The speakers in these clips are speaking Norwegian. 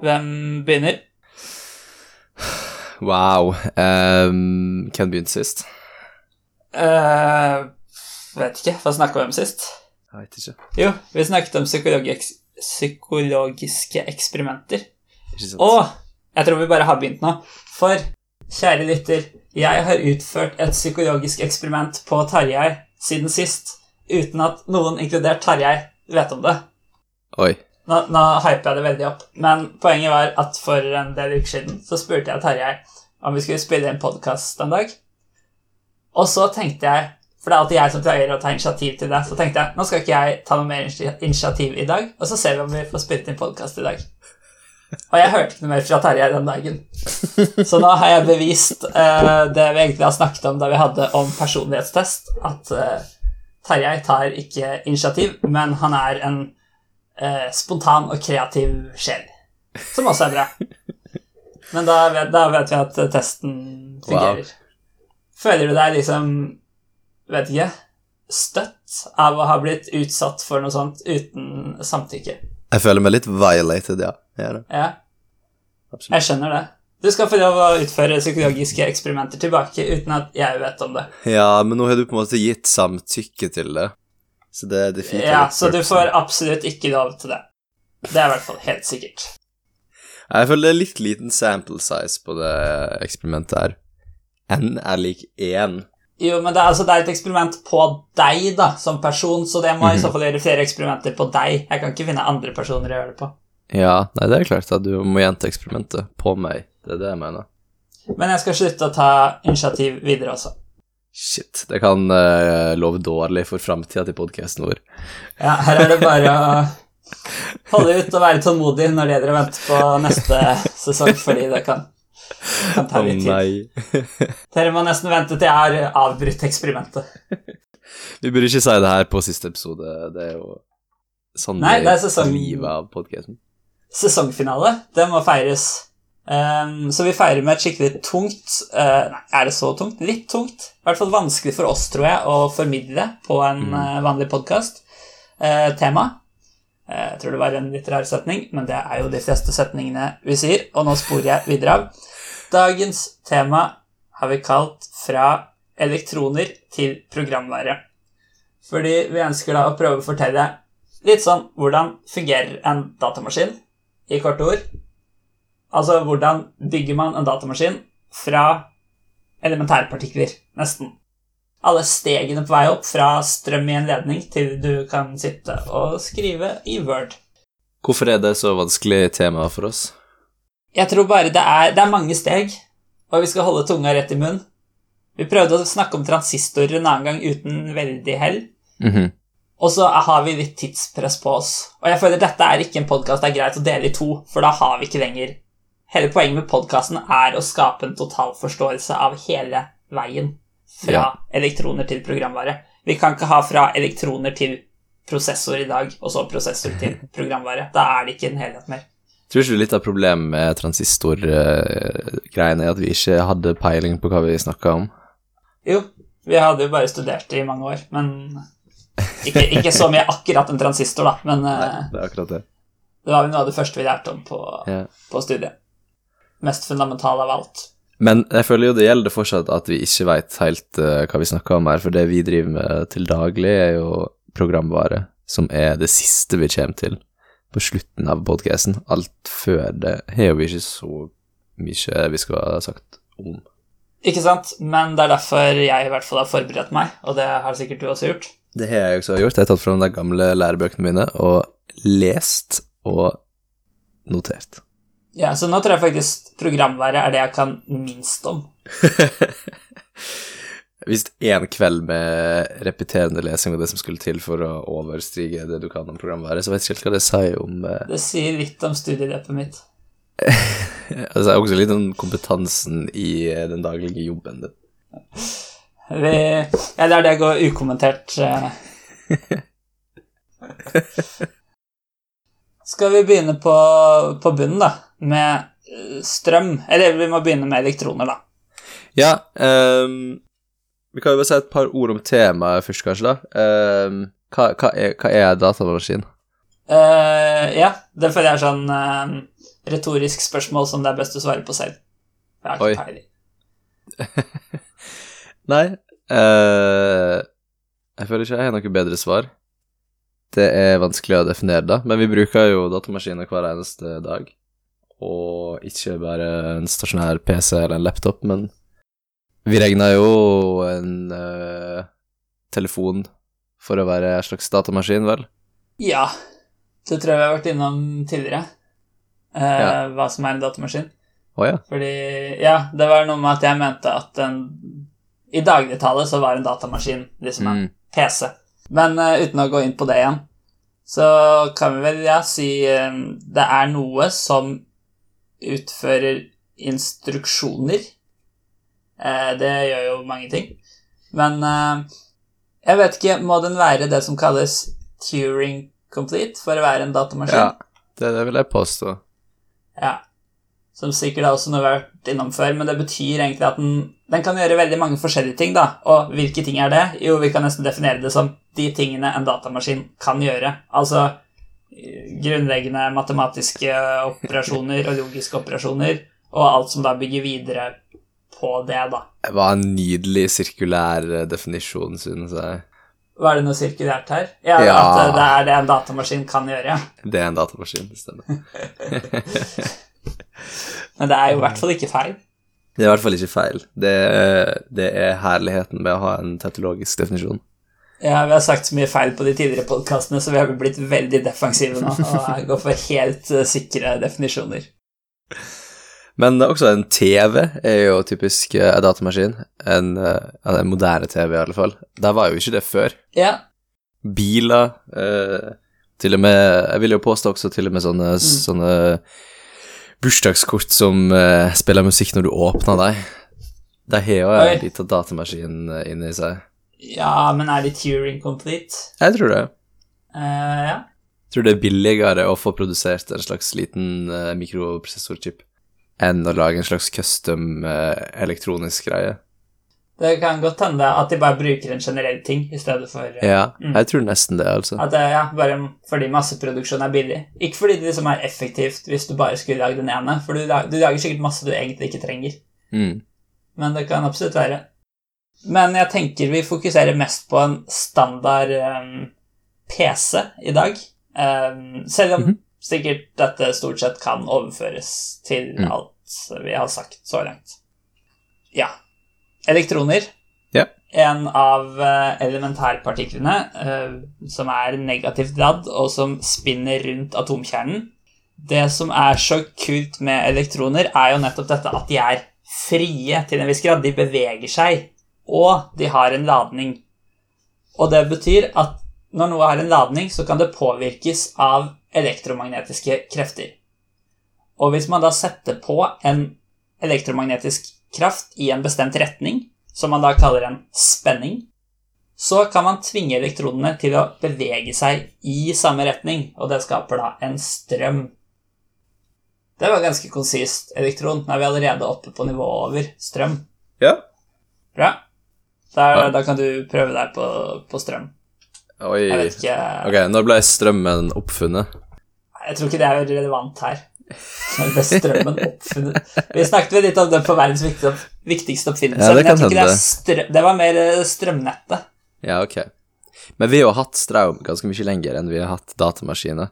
Hvem begynner? Wow. Um, hvem begynte sist? Uh, vet ikke. Hva snakka vi om sist? Jeg vet ikke. Jo, vi snakket om psykologi psykologiske eksperimenter. Ikke sant? Og jeg tror vi bare har begynt nå. For, kjære lytter, jeg har utført et psykologisk eksperiment på Tarjei siden sist, uten at noen, inkludert Tarjei, vet om det. Oi. Nå, nå hyper jeg det veldig opp, men poenget var at for en del uker siden så spurte jeg Tarjei om vi skulle spille en podkast en dag. Og så tenkte jeg, for det er alltid jeg som pleier å ta initiativ til det, så tenkte jeg nå skal ikke jeg ta noe mer initiativ i dag, og så ser vi om vi får spilt inn podkast i dag. Og jeg hørte ikke noe mer fra Tarjei den dagen. Så nå har jeg bevist uh, det vi egentlig har snakket om da vi hadde om personlighetstest, at uh, Tarjei tar ikke initiativ, men han er en eh, spontan og kreativ sjel. Som også er bra. Men da vet, da vet vi at eh, testen fungerer. Føler du deg liksom Vet ikke støtt av å ha blitt utsatt for noe sånt uten samtykke? Jeg føler meg litt violated, ja. Jeg. Ja, jeg skjønner det. Du skal få lov å utføre psykologiske eksperimenter tilbake uten at jeg vet om det. Ja, men nå har du på en måte gitt samtykke til det. Så det defeater Ja, Så du får absolutt ikke lov til det. Det er i hvert fall helt sikkert. Jeg føler det er litt liten sample size på det eksperimentet her. N er lik 1. Jo, men det er, altså, det er et eksperiment på deg, da, som person, så det må i så fall gjøre flere eksperimenter på deg. Jeg kan ikke finne andre personer å gjøre det på. Ja, nei, det er klart at du må gjenta eksperimentet på meg. Det er det jeg mener. Men jeg skal slutte å ta initiativ videre også. Shit, det kan uh, love dårlig for framtida til podkasten vår. Ja, her er det bare å holde ut og være tålmodig når det gjelder å vente på neste sesong, fordi det kan, kan ta litt tid. Oh, Dere må nesten vente til jeg har avbrutt eksperimentet. Vi burde ikke si det her på siste episode. Det er jo sånn Nei, det er er sesong- livet av podkasten. Sesongfinale, det må feires. Ehm, så vi feirer med et skikkelig tungt uh, er det så tungt? Litt tungt. I hvert fall vanskelig for oss, tror jeg, å formidle på en eh, vanlig podkast. tema. Eh, jeg tror det var en litt rar setning, men det er jo de fleste setningene vi sier, og nå sporer jeg videre av. Dagens tema har vi kalt 'Fra elektroner til programvare'. Fordi vi ønsker da å prøve å fortelle litt sånn hvordan fungerer en datamaskin, i korte ord. Altså hvordan bygger man en datamaskin fra elementærpartikler, nesten. Alle stegene på vei opp, fra strøm i en ledning til du kan sitte og skrive i Word. Hvorfor er det så vanskelig tema for oss? Jeg tror bare det er, det er mange steg, og vi skal holde tunga rett i munnen. Vi prøvde å snakke om transistorer en annen gang uten veldig hell. Mhm. Og så har vi litt tidspress på oss. Og jeg føler dette er ikke en podkast det er greit å dele i to, for da har vi ikke lenger Hele poenget med podkasten er å skape en totalforståelse av hele veien fra Ja. elektroner til programvare. Vi kan ikke ha fra elektroner til prosessor i dag, og så prosessor til programvare. Da er det ikke en helhet mer. Tror ikke du litt av problemet med transistorgreiene er at vi ikke hadde peiling på hva vi snakka om? Jo, vi hadde jo bare studert det i mange år, men ikke, ikke så mye akkurat en transistor, da, men Nei, det er akkurat det. det var vel noe av det første vi lærte om på, Ja. på studiet. Mest fundamentale av alt. Men jeg føler jo det gjelder fortsatt at vi ikke veit helt uh, hva vi snakker om her, for det vi driver med til daglig, er jo programvare, som er det siste vi kommer til på slutten av podkasten. Alt før det har vi ikke så mye vi skal ha sagt om. Ikke sant? Men det er derfor jeg i hvert fall har forberedt meg, og det har sikkert du også gjort. Det har jeg også gjort. Jeg har tatt fram de gamle lærebøkene mine og lest og notert. Ja, Så nå tror jeg faktisk programvare er det jeg kan minst om. Hvis én kveld med repeterende lesing var det som skulle til for å overstige det du kan om programværet, så vet jeg ikke hva det sier om eh, Det sier litt om studieløpet mitt. Altså også litt om kompetansen i eh, den daglige jobben din. Vi, jeg er det gå ukommentert. eh. Skal vi begynne på, på bunnen, da? Med eh, strøm. Eller vi må begynne med elektroner, da. Ja, um, vi kan jo bare si et par ord om temaet først, kanskje, da. Um, hva, hva, er, hva er datamaskin? Uh, ja, det føler jeg er sånn uh, retorisk spørsmål som det er best å svare på selv. Jeg har ikke peiling. Nei uh, Jeg føler ikke jeg har noe bedre svar. Det er vanskelig å definere, da, men vi bruker jo datamaskiner hver eneste dag. Og ikke bare en stasjonær PC eller en laptop, men vi regna jo en uh, telefon for å være en slags datamaskin, vel? Ja, det tror jeg vi har vært innom tidligere. uh, Ja. Hva som er en datamaskin. Oh, ja. Fordi Ja, det var noe med at jeg mente at en I dagligtale så var en datamaskin liksom en Mm. PC. Men uh, uten å gå inn på det igjen, så kan vi vel ja, si det er noe som utfører instruksjoner. Eh, det gjør jo mange ting. Men eh, jeg vet ikke, må den være det som kalles Turing complete for å være en datamaskin? ja. Det, det vil jeg påstå. Ja. Som sikkert er også har vært innom før, men det betyr egentlig at den, den kan gjøre veldig mange forskjellige ting, da. Og hvilke ting er det? Jo, vi kan nesten definere det som de tingene en datamaskin kan gjøre. Altså grunnleggende matematiske operasjoner og logiske operasjoner, og alt som da bygger videre på det, da. Det var en nydelig sirkulær eh, definisjon, synes jeg. Var det noe sirkulært her? Ja, Ja. At eh, det er det en datamaskin kan gjøre, ja. Det er en datamaskin, det stemmer. Men det er jo i hvert fall ikke feil. Det er i hvert fall ikke feil. Det det er herligheten med å ha en tettologisk definisjon. Ja, vi har sagt så mye feil på de tidligere podkastene, så vi har blitt veldig defensive nå og går for helt eh, sikre definisjoner. Men også en TV er jo typisk eh, en datamaskin. En, eh, en moderne TV, i alle fall. Der var jo ikke det før. Ja, Biler eh, Til og med Jeg vil jo påstå også til og med sånne, sånne bursdagskort som eh, spiller musikk når du åpner dem. De har jo en liten datamaskin inni seg. Ja, men er de Turing complete? Jeg tror det. Uh, ja. Jeg tror det er billigere å få produsert en slags liten uh, mikroprosessorchip enn å lage en slags custom uh, elektronisk greie. Det kan godt hende at de bare bruker en generell ting i stedet for uh, Ja, Mm. jeg tror nesten det, altså. At det, ja, bare fordi masseproduksjon er billig. Ikke fordi det liksom er effektivt hvis du bare skulle lage den ene, for du, du lager sikkert masse du egentlig ikke trenger. Mm. Men det kan absolutt være. Men jeg tenker vi fokuserer mest på en standard um, PC i dag. Um, selv om Mhm. sikkert dette stort sett kan overføres til Mm. alt vi har sagt så langt. Ja. Elektroner. Yeah. En av eh, elementærpartiklene uh, som er negativt ladd, og som spinner rundt atomkjernen. Det som er så kult med elektroner, er jo nettopp dette at de er frie til en viss grad. De beveger seg, og de har en ladning. Og det betyr at når noe har en ladning, så kan det påvirkes av elektromagnetiske krefter. Og hvis man da setter på en elektromagnetisk kraft i en bestemt retning, som man da kaller en spenning, så kan man tvinge elektronene til å bevege seg i samme retning, og det skaper da en strøm. Det var ganske konsist, elektron. Nå er vi allerede oppe på nivået over strøm. Ja. Bra. Da, da kan du prøve deg på, på strøm. Oi. Jeg vet ikke Ok, når ble strømmen oppfunnet? Jeg tror ikke det er relevant her. Når ble strømmen oppfunnet? Vi snakket vel litt om det på verdens viktigste, oppfinnelse, Ja, det men jeg tror ikke det er strøm... Det var mer eh, strømnettet. Ja, ok. Men vi har jo hatt strøm ganske mye lenger enn vi har hatt datamaskiner.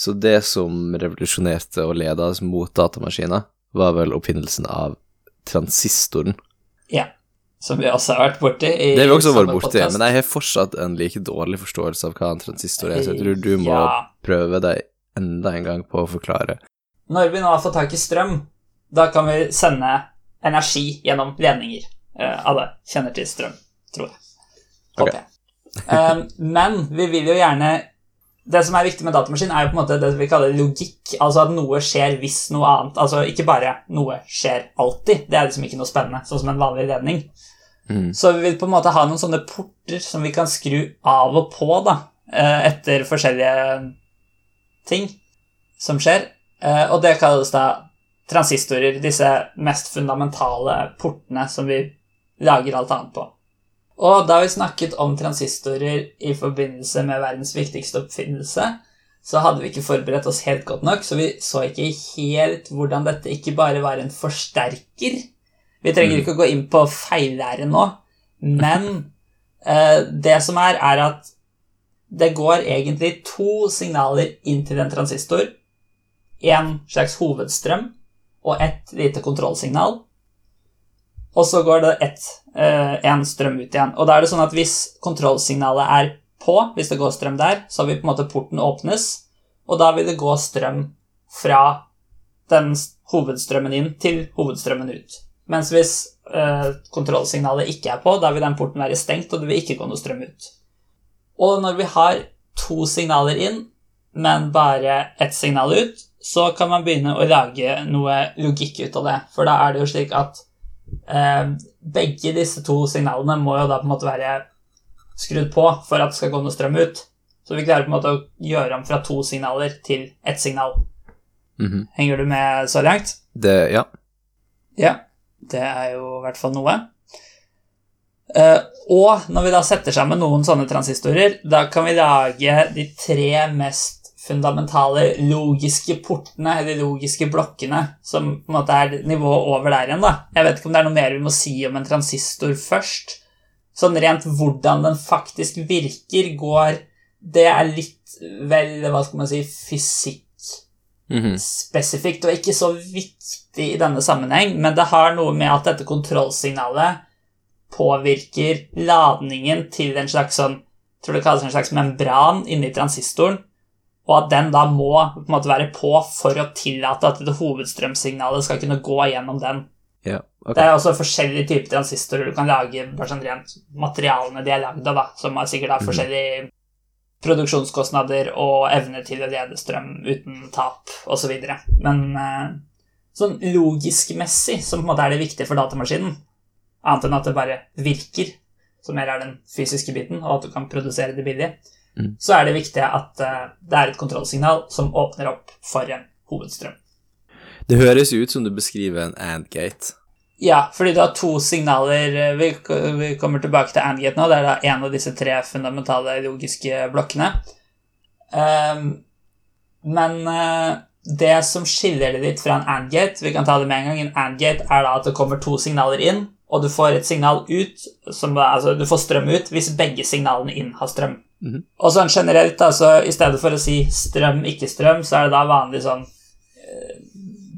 Så det som revolusjonerte og ledet oss mot datamaskiner, var vel oppfinnelsen av transistoren. Ja. Som vi også har vært borti. I Det har vi også vært borti, men jeg har fortsatt en like dårlig forståelse av hva en transistor er, så jeg tror du må Ja. prøve deg enda en gang på å forklare. Når vi nå har fått tak i strøm, da kan vi sende energi gjennom ledninger. Eh, alle kjenner til strøm, tror jeg. Håper Ok. jeg. Eh, men vi vil jo gjerne Det som er viktig med datamaskin, er jo på en måte det vi kaller logikk. Altså at noe skjer hvis noe annet. Altså ikke bare noe skjer alltid. Det er liksom ikke noe spennende, sånn som en vanlig ledning. Mm. Så vi vil på en måte ha noen sånne porter som vi kan skru av og på da, eh, etter forskjellige ting som skjer. Eh, Og det kalles da transistorer, disse mest fundamentale portene som vi lager alt annet på. Og da vi snakket om transistorer i forbindelse med verdens viktigste oppfinnelse, så hadde vi ikke forberedt oss helt godt nok, så vi så ikke helt hvordan dette ikke bare var en forsterker. Vi trenger Mm. ikke å gå inn på feillære nå, men eh, det som er, er at det går egentlig to signaler inn til en transistor. En slags hovedstrøm og et lite kontrollsignal. Og så går det ett, eh, en strøm ut igjen. Og da er det sånn at hvis kontrollsignalet er på, hvis det går strøm der, så vil på en måte porten åpnes, og da vil det gå strøm fra den hovedstrømmen inn til hovedstrømmen ut. Mens hvis eh, kontrollsignalet ikke er på, da vil den porten være stengt, og det vil ikke gå noe strøm ut. Og når vi har to signaler inn, men bare ett signal ut, så kan man begynne å lage noe logikk ut av det. For da er det jo slik at eh, begge disse to signalene må jo da på en måte være skrudd på for at det skal gå noe strøm ut. Så vi klarer på en måte å gjøre om fra to signaler til ett signal. Mhm. Henger du med så langt? Det Ja. Ja, det er jo i hvert fall noe. Uh, og når vi da setter sammen noen sånne transistorer, da kan vi lage de tre mest fundamentale logiske portene, eller logiske blokkene, som på en måte er nivået over der igjen, da. Jeg vet ikke om det er noe mer vi må si om en transistor først. Sånn rent hvordan den faktisk virker, går Det er litt vel, hva skal man si, fysikk Mhm. spesifikt og ikke så viktig i denne sammenheng, men det har noe med at dette kontrollsignalet påvirker ladningen til en slags sånn jeg tror det kalles en slags membran inni transistoren, og at den da må på en måte være på for å tillate at det hovedstrømsignalet skal kunne gå gjennom den. Ja. okay. Det er også forskjellige typer transistorer du kan lage, bare sånn rent materialene de er lagd av, da, som har sikkert har forskjellige forskjellige produksjonskostnader og evne til å lede strøm uten tap osv. Men eh, sånn logisk messig, som på en måte er det viktige for datamaskinen, annet enn at det bare virker, som mer er den fysiske biten, og at du kan produsere det billig, Mm. så er det viktig at eh, det er et kontrollsignal som åpner opp for en hovedstrøm. Det høres ut som du beskriver en and-gate. Ja, fordi du har to signaler eh, Vi, kommer tilbake til AND-gate nå. Det er da en av disse tre fundamentale logiske blokkene. Ehm, men eh, det som skiller det litt fra en AND-gate Vi kan ta det med en gang. En AND-gate er da at det kommer to signaler inn, og du får et signal ut som, Altså, du får strøm ut hvis begge signalene inn har strøm. Mhm. Og sånn generelt, da, så i stedet for å si strøm, ikke strøm, så er det da vanlig sånn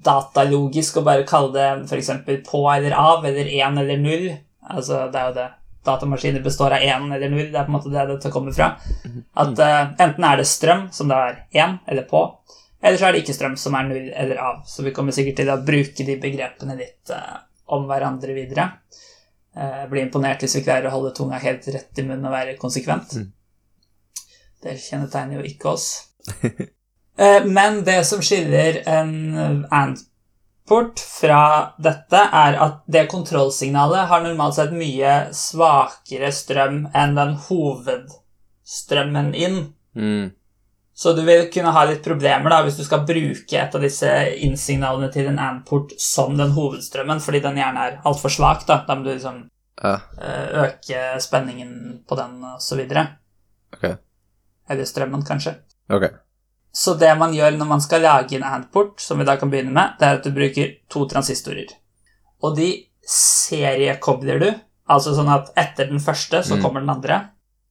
datalogisk å bare kalle det f.eks. på eller av, eller én eller null. Altså, det er jo det. Datamaskiner består av én eller null. Det er på en måte det dette kommer fra. At uh, enten er det strøm, som da er én eller på, eller så er det ikke strøm, som er null eller av. Så vi kommer sikkert til å bruke de begrepene litt uh, om hverandre videre. Uh, blir imponert hvis vi klarer å holde tunga helt rett i munnen og være konsekvent. Mm. Det kjennetegner jo ikke oss. Eh, Men det som skiller en AND-port fra dette, er at det kontrollsignalet har normalt sett mye svakere strøm enn den hovedstrømmen inn. Mm. Så du vil kunne ha litt problemer da hvis du skal bruke et av disse innsignalene til en AND-port som den hovedstrømmen, fordi den gjerne er altfor svak. Da Da må du liksom Ja, eh, øke spenningen på den osv. ok. Eller strømmen, kanskje. Okay. Så det man gjør når man skal lage en AND-port, som vi da kan begynne med, det er at du bruker to transistorer. Og de seriekobler du, altså sånn at etter den første så Mm. kommer den andre.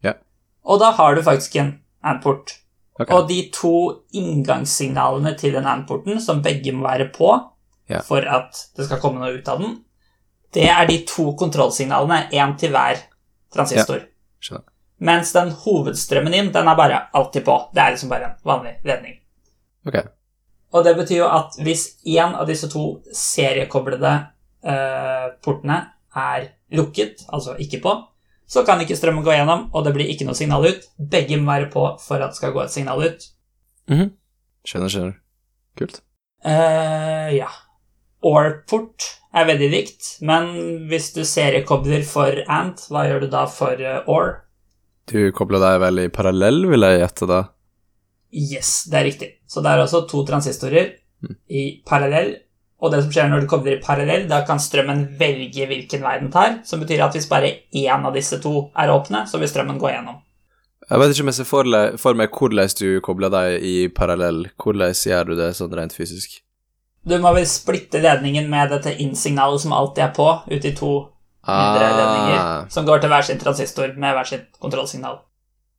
Yeah. Og da har du faktisk en AND-port. Og de to inngangssignalene til den AND-porten, som begge må være på yeah. for at det skal komme noe ut av den, det er de to kontrollsignalene, én til hver transistor. Skjønner. Mens den hovedstrømmen inn, den er bare alltid på. Det er liksom bare en vanlig ledning. Ok. Og det betyr jo at hvis én av disse to seriekoblede eh, portene er lukket, altså ikke på, så kan ikke strømmen gå gjennom, og det blir ikke noe signal ut. Begge må være på for at det skal gå et signal ut. Mhm. Skjønner, skjønner. Kult. Eh, ja. OR-port er veldig likt, men hvis du seriekobler for ANT, hva gjør du da for uh, OR? Du kobler deg vel i parallell, vil jeg gjette da? Yes, det er riktig. Så det er altså to transistorer i parallell. Og det som skjer når du kobler i parallell, da kan strømmen velge hvilken vei den tar. Som betyr at hvis bare én av disse to er åpne, så vil strømmen gå gjennom. Jeg vet ikke om jeg ser for, meg hvordan du kobler deg i parallell. Hvordan gjør du det sånn rent fysisk? Du må vel splitte ledningen med dette in-signalet som alltid er på, ut i to mindre ledninger, Ah, som går til hver sin transistor med hver sitt kontrollsignal.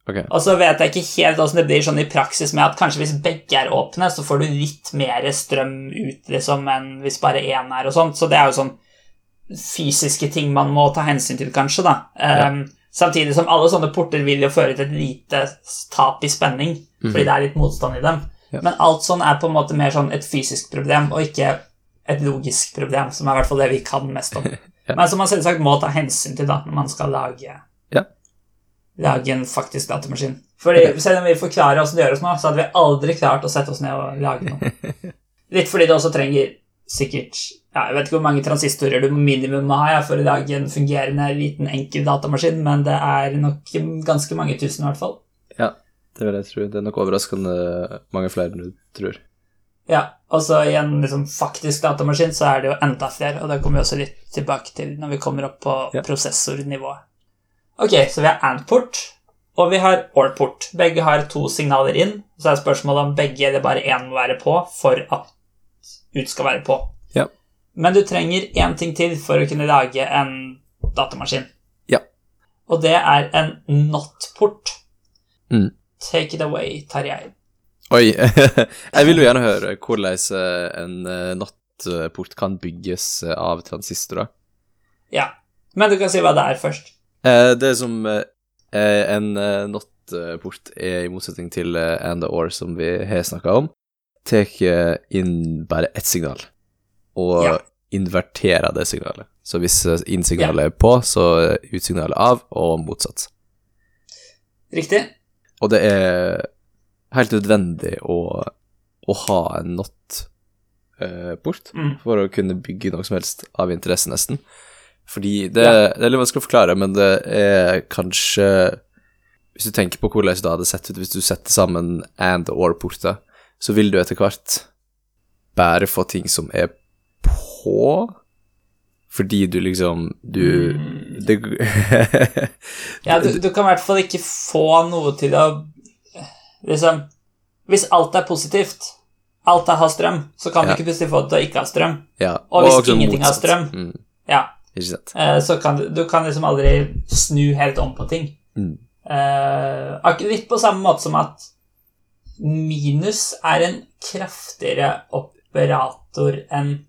Okay. Og så vet jeg ikke helt hvordan det blir sånn i praksis med at kanskje hvis begge er åpne, så får du litt mer strøm ut liksom enn hvis bare én er og sånt. Så det er jo sånn fysiske ting man må ta hensyn til, kanskje, da. Um, Samtidig som alle sånne porter vil jo føre til et lite tap i spenning, fordi det er litt motstand i dem. Ja. Men alt sånn er på en måte mer sånn et fysisk problem, og ikke et logisk problem, som er i hvert fall det vi kan mest om. Ja. Men som man selvsagt må ta hensyn til da, når man skal lage Ja. lage en faktisk datamaskin. Fordi Selv om vi forklarer åssen det gjøres nå, så hadde vi aldri klart å sette oss ned og lage noe. Litt fordi det også trenger sikkert ja, Jeg vet ikke hvor mange transistorer du minimum må ha for å lage en fungerende, liten, enkel datamaskin, men det er nok ganske mange tusen, i hvert fall. Ja, det vil jeg tro. Det er nok overraskende mange flere enn du tror. Ja, og så i en liksom, faktisk datamaskin så er det jo enda flere, og det kommer vi også litt tilbake til når vi kommer opp på Ja. prosessornivået. Ok, så vi har AND-port, og vi har OR-port. Begge har to signaler inn, så er spørsmålet om begge eller bare én må være på for at ut skal være på. Ja. Men du trenger én ting til for å kunne lage en datamaskin. Ja. Og det er en not-port. Mm. Take it away, Tarjei. Oi, jeg vil jo gjerne høre hvordan eh, en eh, nattport kan bygges eh, av transistorer. Ja. Men du kan si hva det er først. Det er som en nattport er i motsetning til and or som vi har snakka om, tar inn bare ett signal, og Ja. inverterer det signalet. Så hvis inn-signalet er på, så utsignalet av, og motsatt. Riktig? Og det er helt nødvendig å, å ha en not-port Mm. for å kunne bygge noe som helst av interesse, nesten. Fordi det, Ja. det er litt vanskelig å forklare, men det er kanskje Hvis du tenker på hvordan det hadde sett ut hvis du setter sammen and or-porter, så vil du etter hvert bare få ting som er på, fordi du liksom Du det, Ja, du, du kan i hvert fall ikke få noe til å Liksom Hvis alt er positivt, alt er har strøm, så kan Ja. du ikke plutselig få det til å ikke ha strøm. ja, Og hvis også ingenting har strøm. Mm, Ja, eh, så kan du, du kan liksom aldri snu helt om på ting. Mm. Eh, litt på samme måte som at minus er en kraftigere operator enn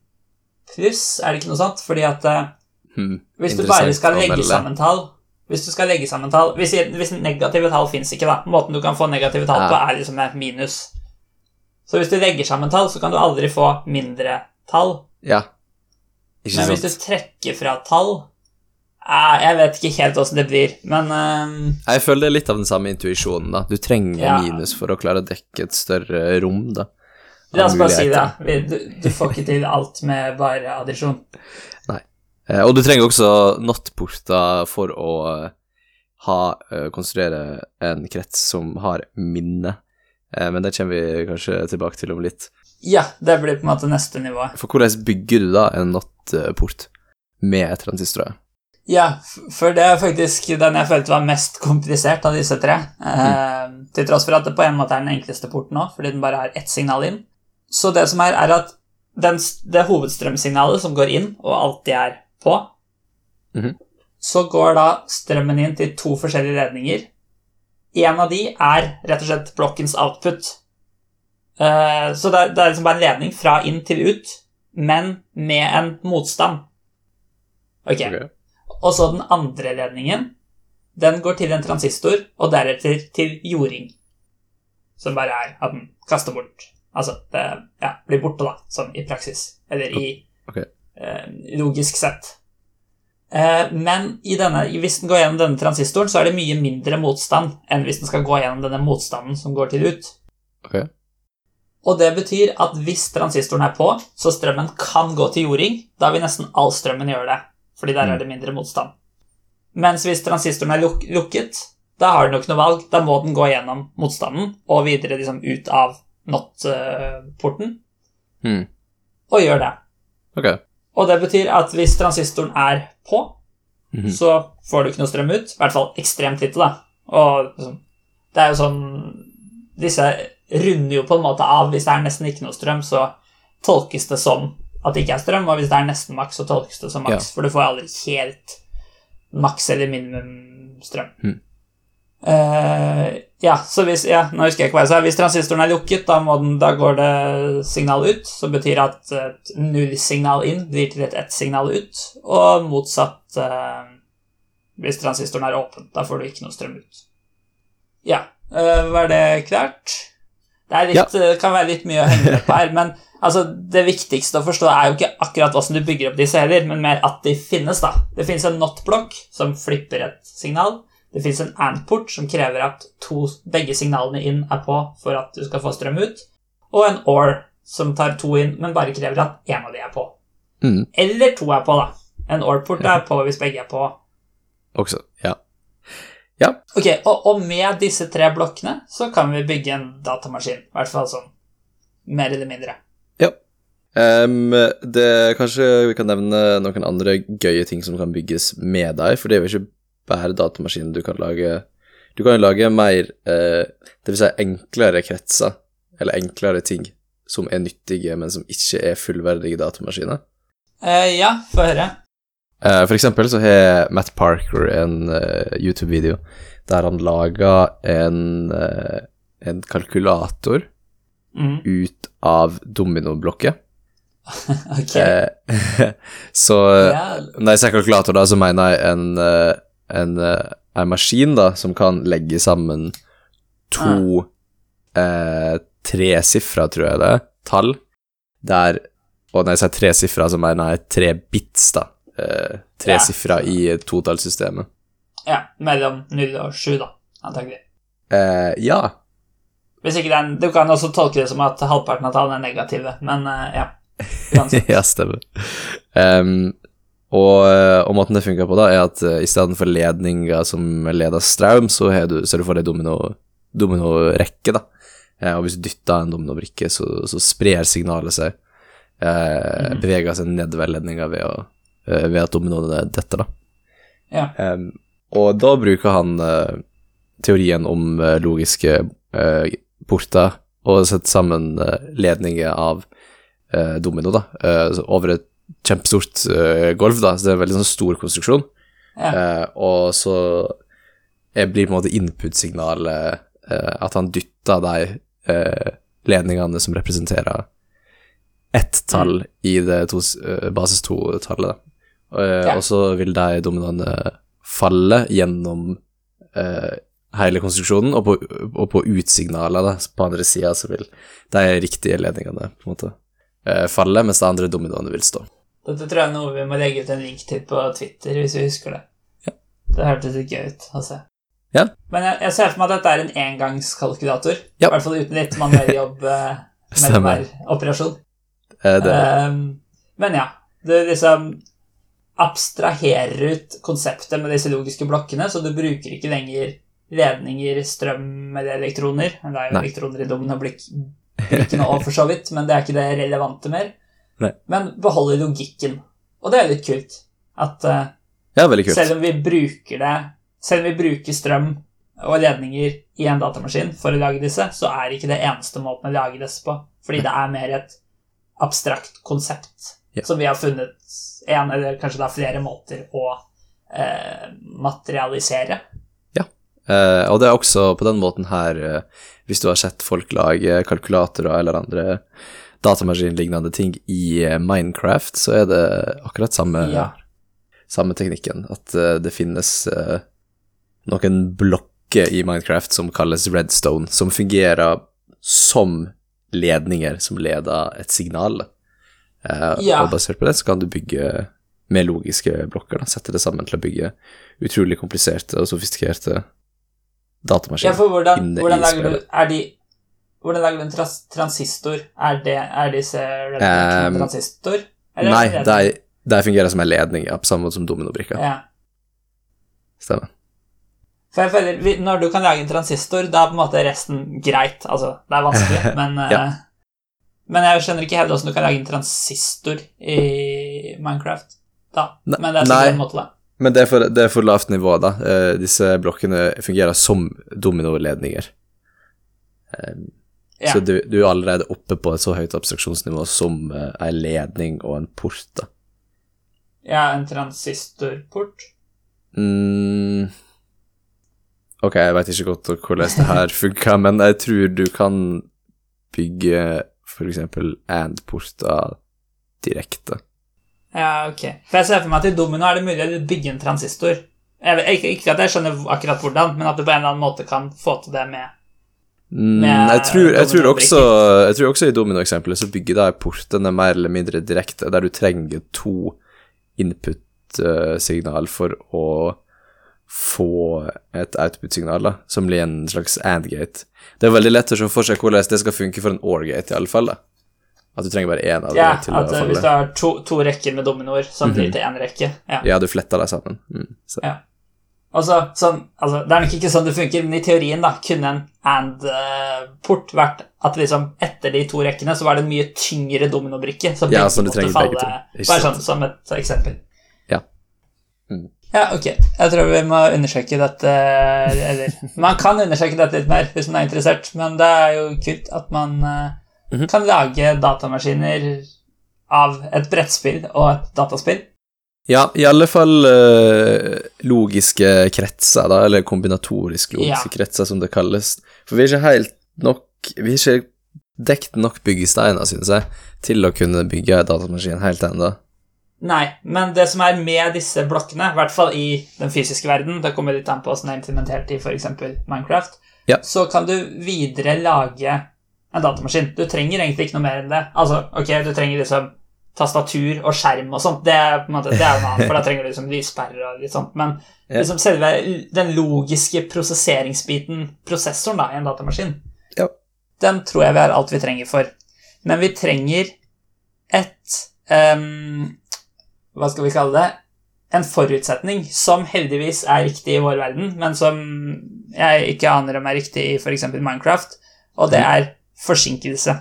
pluss, er det ikke noe sånt? Fordi at Hmm. Hvis du bare skal legge sammen tall Hvis du skal legge sammen tall Hvis, hvis negative tall fins ikke, da. Måten du kan få negative tall på, er liksom med minus. Så hvis du legger sammen tall, så kan du aldri få mindre tall. Ja. Ikke Men hvis du trekker fra tall Jeg vet ikke helt åssen det blir, men uh, Jeg føler det er litt av den samme intuisjonen, da. Du trenger Ja. minus for å klare å dekke et større rom, da. la oss bare si det. Du, du får ikke til alt med bare addisjon. Eh, og du trenger også not-porter for å eh, ha, eh, konstruere en krets som har minne. Eh, men det kommer vi kanskje tilbake til om litt. Ja, det blir på en måte neste nivå. For hvordan bygger du da en not-port med transistorer? Ja, for det er faktisk den jeg følte var mest komplisert av disse tre. Eh, til tross for at det på en måte er den enkleste porten òg, fordi den bare har ett signal inn. Så det som er, er at den, det hovedstrømsignalet som går inn, og alltid er på, Mhm. så går da strømmen inn til to forskjellige ledninger. En av de er rett og slett blokkens output. Uh, så det er, det er liksom bare en ledning fra inn til ut, men med en motstand. Ok. okay. Og så den andre ledningen, den går til en transistor, og deretter til jording. Som bare er at den kaster bort Altså, det ja, blir borte, da, sånn i praksis. Eller i Ok. Eh, logisk sett. Eh, men i denne, hvis den går gjennom denne transistoren, så er det mye mindre motstand enn hvis den skal gå gjennom denne motstanden som går til ut. Okay. Og det betyr at hvis transistoren er på, så strømmen kan gå til jording, da vil nesten all strømmen gjøre det, fordi der er det mindre motstand. Mens hvis transistoren er luk lukket, da har den jo ikke noe valg, da må den gå gjennom motstanden og videre liksom ut av not-porten, Hmm. og gjør det. Ok. Og det betyr at hvis transistoren er på, Mhm. så får du ikke noe strøm ut, i hvert fall ekstremt lite, da. Og liksom, Det er jo sånn Disse runder jo på en måte av. Hvis det er nesten ikke noe strøm, så tolkes det som at det ikke er strøm, og hvis det er nesten maks, så tolkes det som maks, Ja. for du får aldri helt maks eller minimum strøm. Mm. Eh, ja, så hvis ja, nå husker jeg ikke hva jeg sa. Hvis transistoren er lukket, da, den, da går det signal ut, som betyr at et nullsignal inn blir til et ett-signal ut, og motsatt uh, hvis transistoren er åpen. Da får du ikke noe strøm ut. Ja, uh, var det klart? Det litt, eh, kan være litt mye å henge opp her, men altså, det viktigste å forstå er jo ikke akkurat hvordan du bygger opp disse heller, men mer at de finnes, da. Det finnes en not-blokk som flipper et signal. Det finnes en and-port som krever at to, begge signalene inn er på for at du skal få strøm ut, og en or som tar to inn, men bare krever at én av de er på. Mm. Eller to er på, da. En or-port er på hvis begge er på. Også. Ja. Ok, og, og med disse tre blokkene så kan vi bygge en datamaskin. I hvert fall sånn mer eller mindre. Um, det, kanskje vi kan nevne noen andre gøye ting som kan bygges med deg, for det er jo ikke bare datamaskin. du kan lage. Du kan jo lage mer, eh, det vil si enklere kretser, eller enklere ting som er nyttige, men som ikke er fullverdige datamaskiner. Eh, ja, få høre. Eh, for eksempel så har Matt Parker en eh, YouTube-video der han lager en, eh, en kalkulator Mm, ut av dominoblokker. ok. Eh, så Ja, Når jeg sier kalkulator, da, så mener jeg en, eh, en, eh, en maskin da, som kan legge sammen to eh, tresifra, tror jeg det tall, der Og når jeg sier tresifra, så mener jeg tre bits, da. Eh, tresifra i totallssystemet. ja, mellom 0 og 7, da, antagelig. Eh, ja. Hvis ikke det er en, Du kan også tolke det som at halvparten av tallene er negative, men eh, ja. Ja, stemmer. Em, og, eh, og måten det funker på, da, er at uh, i stedet for ledninger som leder strøm, så har du, ser du for deg domino- da. Uh, og hvis du dytter en dominobrikke, så, så sprer signalet seg. Eh, Beveger seg nedover ledninga ved, å- eh, ved at dominoene detter, da. Ja. Um, og da bruker han eh, teorien om eh, logiske eh, porter og setter sammen eh, ledninger av eh, domino da, eh, over et kjempestort uh, golf, da, så det er en veldig sånn stor konstruksjon. Ja. Uh, og så blir på en måte input-signalet uh, at han dytter de eh, ledningene som representerer ett tall i det to, eh, basis to-tallet. Eh, Ja. Og så vil de dominoene falle gjennom eh, hele konstruksjonen, og på, og på utsignalet da, på andre sida så vil de riktige ledningene på en måte eh, falle, mens de andre dominoene vil stå. Dette tror jeg er noe vi må legge ut en link til på Twitter, hvis vi husker det. Ja. Det hørtes litt gøy ut å se. Ja. Men jeg, jeg ser for meg at dette er en engangskalkulator. Ja. I hvert fall uten litt manuell jobb eh, mellom hver operasjon. Eh, Ehm, men ja, du liksom abstraherer ut konseptet med disse logiske blokkene, så du bruker ikke lenger ledninger, strøm eller elektroner. Det er jo Nei. elektroner i dominoblikkene òg, for så vidt, men det er ikke det relevante mer. Nei. Men beholder logikken. Og det er litt kult. At uh, ja, kult. selv om vi bruker det Selv om vi bruker strøm og ledninger i en datamaskin for å lage disse, så er ikke det eneste måten å lage disse på. Fordi det er mer et abstrakt konsept Ja. som vi har funnet en eller kanskje da flere måter å eh, materialisere. Eh, og det er også på den måten her, eh, hvis du har sett folk lage kalkulatorer eller andre datamaskinlignende ting i eh, Minecraft, så er det akkurat samme, Ja. samme teknikken. At eh, det finnes eh, noen blokker i Minecraft som kalles redstone, som fungerer som ledninger som leder et signal. Ja. Og basert på det så kan du bygge med logiske blokker, da, sette det sammen til å bygge utrolig kompliserte og sofistikerte datamaskiner. Ja, hvordan, inne i hvordan du spillet. Er de hvordan lager du en trans transistor? Er, det, er disse Um, transistor? Eller er Nei, det fungerer som en ledning, ja, på samme måte som dominobrikka. Ja. Stemmer. For jeg føler, Når du kan lage en transistor, da er på en måte resten greit. Altså, det er vanskelig, men eh, Ja. Men jeg skjønner ikke helt hvordan du kan lage en transistor i Minecraft. Da. Ne- Men det er sikkert en måte, da. Men det er, for, det er for lavt nivå, da. Eh, disse blokkene fungerer som dominoledninger. Eh, Ja. Så du, du er allerede oppe på et så høyt abstraksjonsnivå som uh, ei ledning og en port, da. ja, en transistorport. Mm. Ok, jeg veit ikke godt hvordan det her funker, men jeg tror du kan bygge eksempel and-porter direkte. Ja, ok. For jeg ser for meg at i domino er det mulig å bygge en transistor. Jeg ikke, ikke at jeg skjønner akkurat hvordan, men at du på en eller annen måte kan få til det med Mm, jeg, tror, jeg, tror også, jeg tror også i dominoeksempelet så bygger de portene mer eller mindre direkte, der du trenger to input-signal for å få et output-signal, som blir en slags and-gate. Det er veldig lett å se for seg hvordan det skal funke for en or-gate, i alle fall. da. At du trenger bare én av Ja, dem til at eh, hvis du har to, to rekker med dominoer som blir til én rekke. Ja. Ja, du fletter dem sammen. Mm, så. Ja. Altså, sånn, altså, det er nok ikke sånn det funker, men i teorien da, kunne en and-port vært at liksom etter de to rekkene så var det en mye tyngre dominobrikke. Som Ja, som du trenger falle begge to. Bare sånn som et eksempel. Ja. Mm. Ja, ok. Jeg tror vi må undersøke dette Eller man kan undersøke dette litt mer hvis man er interessert, men det er jo kult at man eh, Mhm. kan lage datamaskiner av et brettspill og et dataspill. Ja, i alle fall uh, logiske kretser, da, eller kombinatorisk logiske Ja. kretser, som det kalles. For vi er ikke helt nok Vi har ikke dekt nok byggesteiner, synes jeg, til å kunne bygge en datamaskin helt ennå. Nei, men det som er med disse blokkene, i hvert fall i den fysiske verden, det kommer litt an på hvordan det er implementert i f.eks. Minecraft, Ja. så kan du videre lage en datamaskin. Du trenger egentlig ikke noe mer enn det. Altså, ok, du trenger liksom tastatur og skjerm og sånt, det er på en måte, det er noe annet, for da trenger du liksom lyspærer og litt sånt, men liksom selve den logiske prosesseringsbiten, prosessoren da, i en datamaskin, Ja. den tror jeg vi har alt vi trenger for. Men vi trenger et um, Hva skal vi kalle det? En forutsetning som heldigvis er riktig i vår verden, men som jeg ikke aner om er riktig i f.eks. Minecraft, og det er forsinkelse.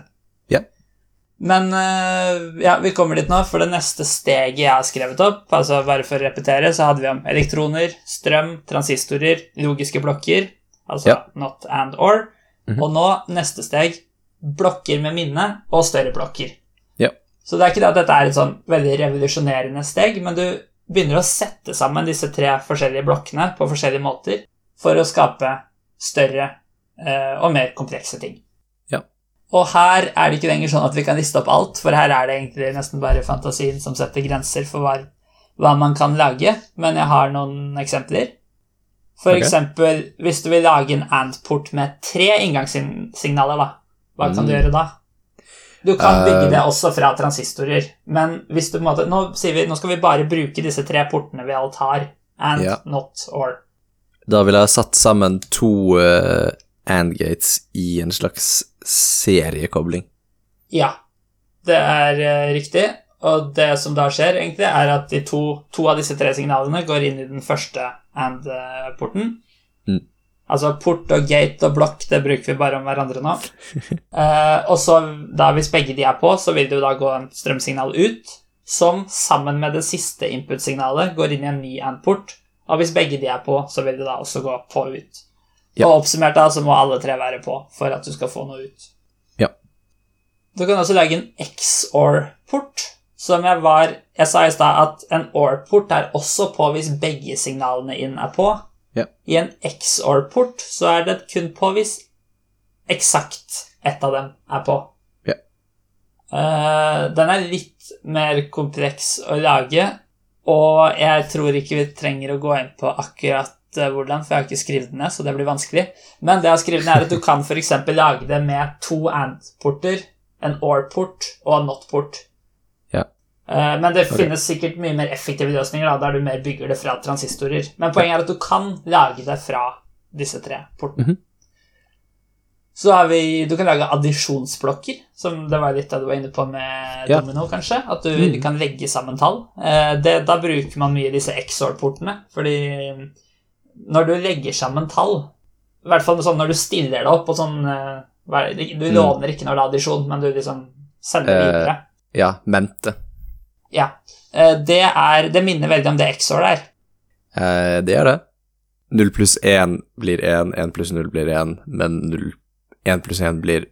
Men eh, ja, vi kommer dit nå, for det neste steget jeg har skrevet opp, altså bare for å repetere, så hadde vi om elektroner, strøm, transistorer, logiske blokker, altså Ja. not and or, Mhm. og nå neste steg, blokker med minne og større blokker. Ja. Så det er ikke det at dette er et sånn veldig revolusjonerende steg, men du begynner å sette sammen disse tre forskjellige blokkene på forskjellige måter for å skape større eh, og mer komplekse ting. Og her er det ikke lenger sånn at vi kan liste opp alt, for her er det egentlig nesten bare fantasien som setter grenser for hva, hva man kan lage, men jeg har noen eksempler. For okay. eksempel, hvis du vil lage en AND-port med tre inngangssignaler, da, hva kan du Mm. gjøre da? Du kan bygge Eh. det også fra transistorer, men hvis du på en måte Nå sier vi, nå skal vi bare bruke disse tre portene vi alt har. And, Ja. not, or. Da ville jeg satt sammen to uh, and-gates i en slags seriekobling. Ja, det er eh, riktig. Og det som da skjer, egentlig, er at de to, to av disse tre signalene går inn i den første and-porten. Mm. Altså port og gate og blokk, det bruker vi bare om hverandre nå. uh, og så da hvis begge de er på, så vil det jo da gå en strømsignal ut, som sammen med det siste input-signalet går inn i en ny and-port. Og hvis begge de er på, så vil det da også gå på ut. Ja. Og oppsummert da, så må alle tre være på for at du skal få noe ut. Ja. Du kan også lage en XOR-port, som jeg var Jeg sa i stad at en OR-port er også på hvis begge signalene inn er på. Ja. I en XOR-port så er det kun på hvis eksakt ett av dem er på. Ja. Uh, den er litt mer kompleks å lage, og jeg tror ikke vi trenger å gå inn på akkurat hvordan, for jeg har ikke skrevet den ned, så det blir vanskelig. Men det jeg har skrevet ned, er at du kan f.eks. lage det med to and-porter, en or-port og en not-port. Ja. Eh, Men det okay. finnes sikkert mye mer effektive løsninger da, der du mer bygger det fra transistorer. Men poenget er at du kan lage det fra disse tre portene. Mhm. Så har vi, Du kan lage addisjonsblokker, som det var litt det du var inne på med Ja. domino, kanskje. At du mm. kan legge sammen tall. Eh, Det, da bruker man mye disse XOR-portene, fordi når du legger sammen tall I hvert fall sånn når du stiller det opp og sånn eh, Du Mm. låner ikke når det er addisjon, men du liksom sender Eh, videre. Ja, mente. Ja. Eh, Det, er, det minner veldig om det XOR er. Uh, det gjør det. 0 pluss 1 blir 1, 1 pluss 0 blir 1, men 0, 1 pluss 1 blir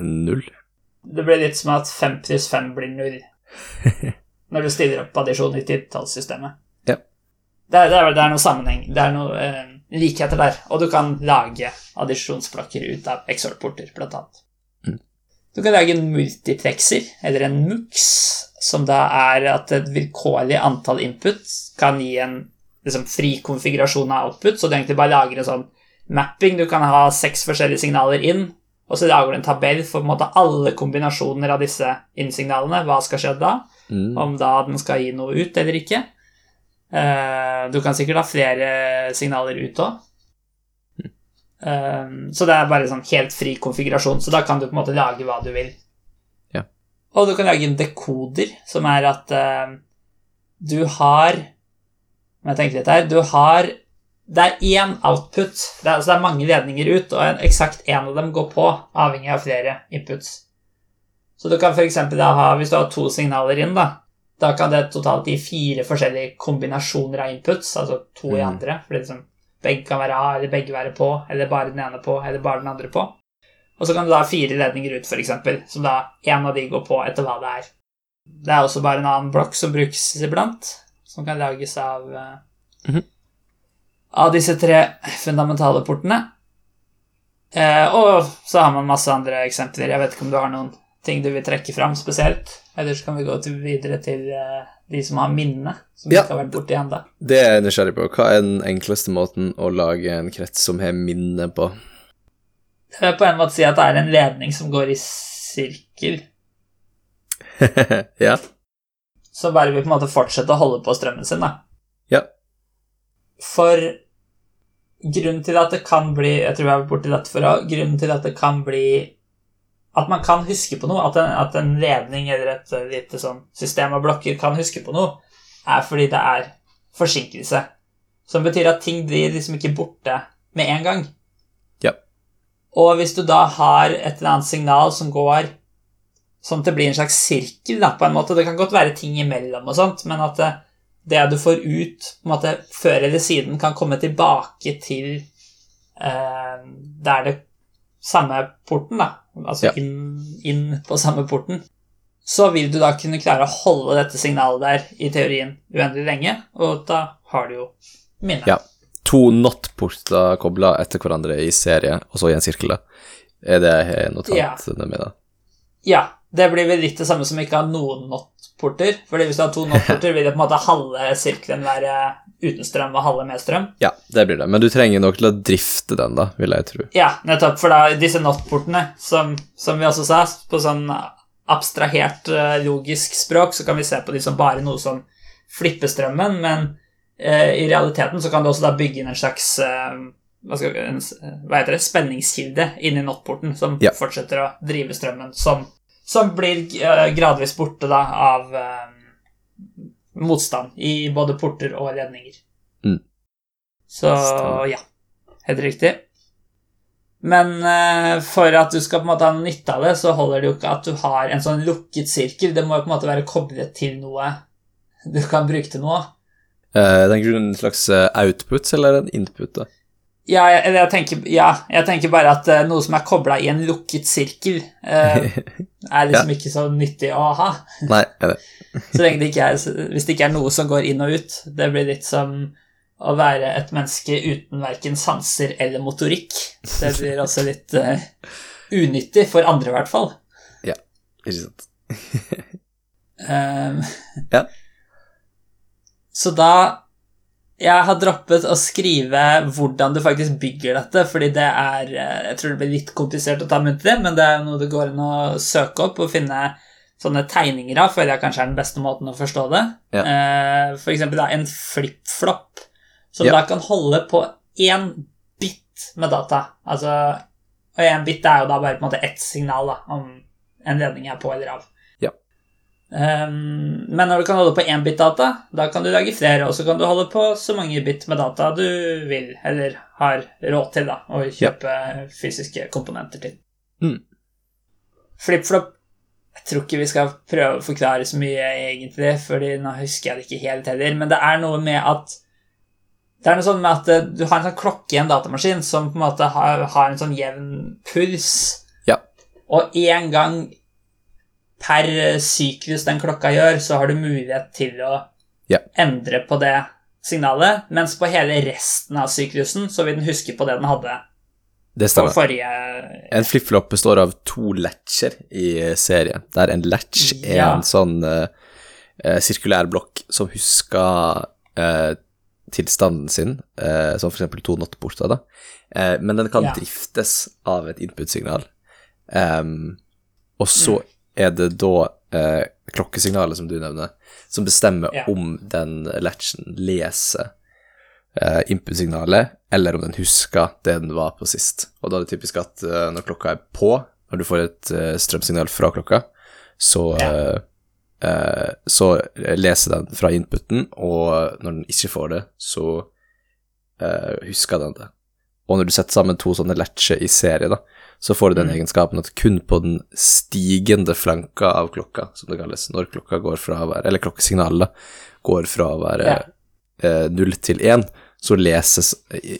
0. Det blir litt som at 5 pluss 5 blir 0 når du stiller opp addisjon i titallssystemet. Det, det, er, det er noe sammenheng, det er noe eh, likheter der, og du kan lage addisjonsblokker ut av XOR-porter, blant annet. Mm. Du kan lage en multiplexer, eller en MUX, som da er at et vilkårlig antall input kan gi en liksom, fri konfigurasjon av output, så du egentlig bare lager en sånn mapping. Du kan ha seks forskjellige signaler inn, og så lager du en tabell for på en måte alle kombinasjoner av disse innsignalene. Hva skal skje da? Mm. Om da den skal gi noe ut eller ikke. Eh, du kan sikkert ha flere signaler ut òg. så det er bare sånn helt fri konfigurasjon, så da kan du på en måte lage hva du vil. Ja. Og du kan lage en dekoder, som er at eh, du har Må jeg tenke litt her Du har Det er én output, det er, altså det er mange ledninger ut, og en, eksakt én av dem går på, avhengig av flere inputs. Så du kan f.eks. da ha Hvis du har to signaler inn, da, da kan det totalt gi fire forskjellige kombinasjoner av inputs, altså to i Mm. andre. Fordi liksom, begge kan være A, eller begge være på, eller bare den ene på, eller bare den andre på. Og så kan du da ha fire ledninger ut, f.eks., som da én av de går på etter hva det er. Det er også bare en annen blokk som brukes iblant, som kan lages av mm -hmm. Av disse tre fundamentale portene. Eh, og så har man masse andre eksempler. Jeg vet ikke om du har noen ting du vil trekke fram spesielt? Ellers kan vi gå til, videre til eh, de som har minne, som Ja. ikke har vært borti ennå. Det er jeg nysgjerrig på. Hva er den enkleste måten å lage en krets som har minne på? Det vil på en måte si at det er en ledning som går i sirkel, ja. så bare vil på en måte fortsette å holde på strømmen sin, da. Ja. For grunnen til at det kan bli Jeg tror jeg har vært borti dette før òg. Grunnen til at det kan bli At man kan huske på noe, at en, at en ledning eller et eh, lite sånn system av blokker kan huske på noe, er fordi det er forsinkelse. Som betyr at ting blir liksom ikke borte med en gang. Ja. Og hvis du da har et eller annet signal som går sånn at det blir en slags sirkel, da, på en måte Det kan godt være ting imellom og sånt, men at det, det du får ut på en måte, før eller siden, kan komme tilbake til eh, der det samme porten, da. Altså Ja. inn, inn på samme porten. Så vil du da kunne klare å holde dette signalet der i teorien uendelig lenge, og da har du jo minnet. Ja. To not-porter kobla etter hverandre i serie, og så i en sirkel. Er det notatene med, da? Ja, det blir vel litt det samme som ikke ha noen not-porter. Fordi hvis du har to not-porter, vil det på en måte halve sirkelen være uten strøm og halve med strøm. Ja, det blir det. Men du trenger nok til å drifte den, da, vil jeg tro. Ja, nettopp. For da disse not-portene, som, som vi også sa, på sånn abstrahert eh, logisk språk, så kan vi se på de som bare noe som flipper strømmen, men eh, i realiteten så kan du også da bygge inn en slags eh, hva, skal, en, hva heter det, spenningskilde inni not-porten som Ja. fortsetter å drive strømmen, som, som blir eh, gradvis borte da av eh, motstand i både porter og ledninger. Mm. Så ja, helt riktig. Men eh, for at du skal på en måte ha nytte av det, så holder det jo ikke at du har en sånn lukket sirkel. Det må jo på en måte være koblet til noe du kan bruke til noe. Eh, tenker du en slags eh, output eller en input, da? Ja, jeg, jeg, tenker, ja, jeg tenker bare at eh, noe som er kobla i en lukket sirkel, eh, er liksom ikke så nyttig å ha. Nei, det Så lenge det ikke er, hvis det ikke er noe som går inn og ut. Det blir litt som å være et menneske uten verken sanser eller motorikk. Det blir også litt eh, unyttig, for andre i hvert fall. ikke sant? um, Ja. Så da Jeg har droppet å skrive hvordan du faktisk bygger dette, fordi det er eh, Jeg tror det blir litt komplisert å ta muntlig, men det er noe det går an å søke opp og finne sånne tegninger av, føler jeg kanskje er den beste måten å forstå det. Ja. Eh, For eksempel da, en flip-flop, som Ja. da kan holde på én bit med data. Altså, og én bit er jo da bare på en måte ett signal da, om en ledning er på eller av. Ja. Um, men når du kan holde på én bit data, da kan du lage flere, og så kan du holde på så mange bit med data du vil, eller har råd til, da, å kjøpe fysiske komponenter til. Mm. Flip-flop Jeg tror ikke vi skal prøve å forklare så mye, egentlig, fordi nå husker jeg det ikke helt heller, men det er noe med at Det er noe sånn med at eh, du har en sånn klokke i en datamaskin som på en måte har, har en sånn jevn puls, Ja. og én gang per syklus den klokka gjør, så har du mulighet til å Ja. endre på det signalet, mens på hele resten av syklusen så vil den huske på det den hadde Det stemmer. forrige En flip-flop består av to latcher i serien, der en latch er Ja. en sånn eh, eh, sirkulær blokk som husker uh, tilstanden sin, uh, som eksempel to nottporter, da. Eh, men den kan Ja. driftes av et input-signal. Um, og så Mm. Er det da eh, klokkesignalet, som du nevner, som bestemmer Ja. om den latchen leser eh, input-signalet, eller om den husker det den var på sist. Og da er det typisk at eh, når klokka er på, når du får et eh, strømsignal fra klokka, så, Ja. eh, eh, så leser den fra inputen, og når den ikke får det, så eh, husker den det. Og når du setter sammen to sånne latcher i serie, da, så får du den Mm. egenskapen at kun på den stigende flanka av klokka, som det kalles, når klokka går fra å være Eller klokkesignalet går fra å være Ja. eh, til én, så leses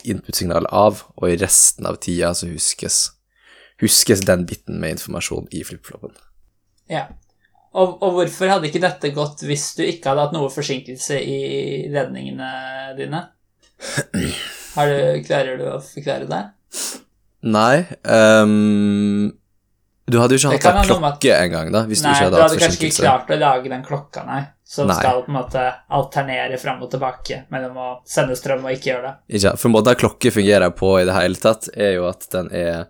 input-signalet av, og i resten av tida så huskes, huskes den biten med informasjon i flip-floppen. Ja. Og, og hvorfor hadde ikke dette gått hvis du ikke hadde hatt noe forsinkelse i ledningene dine? Har du, klarer du å forklare det? Nei Um, Du hadde jo ikke hatt en ha at- klokke engang, da, hvis nei, du ikke du hadde hatt hadde kanskje ikke klart å lage den klokka, nei. Som Nei. skal på en måte alternere fram og tilbake mellom å sende strøm og ikke gjøre det. Ikke, for måten klokke fungerer på i det hele tatt, er jo at den er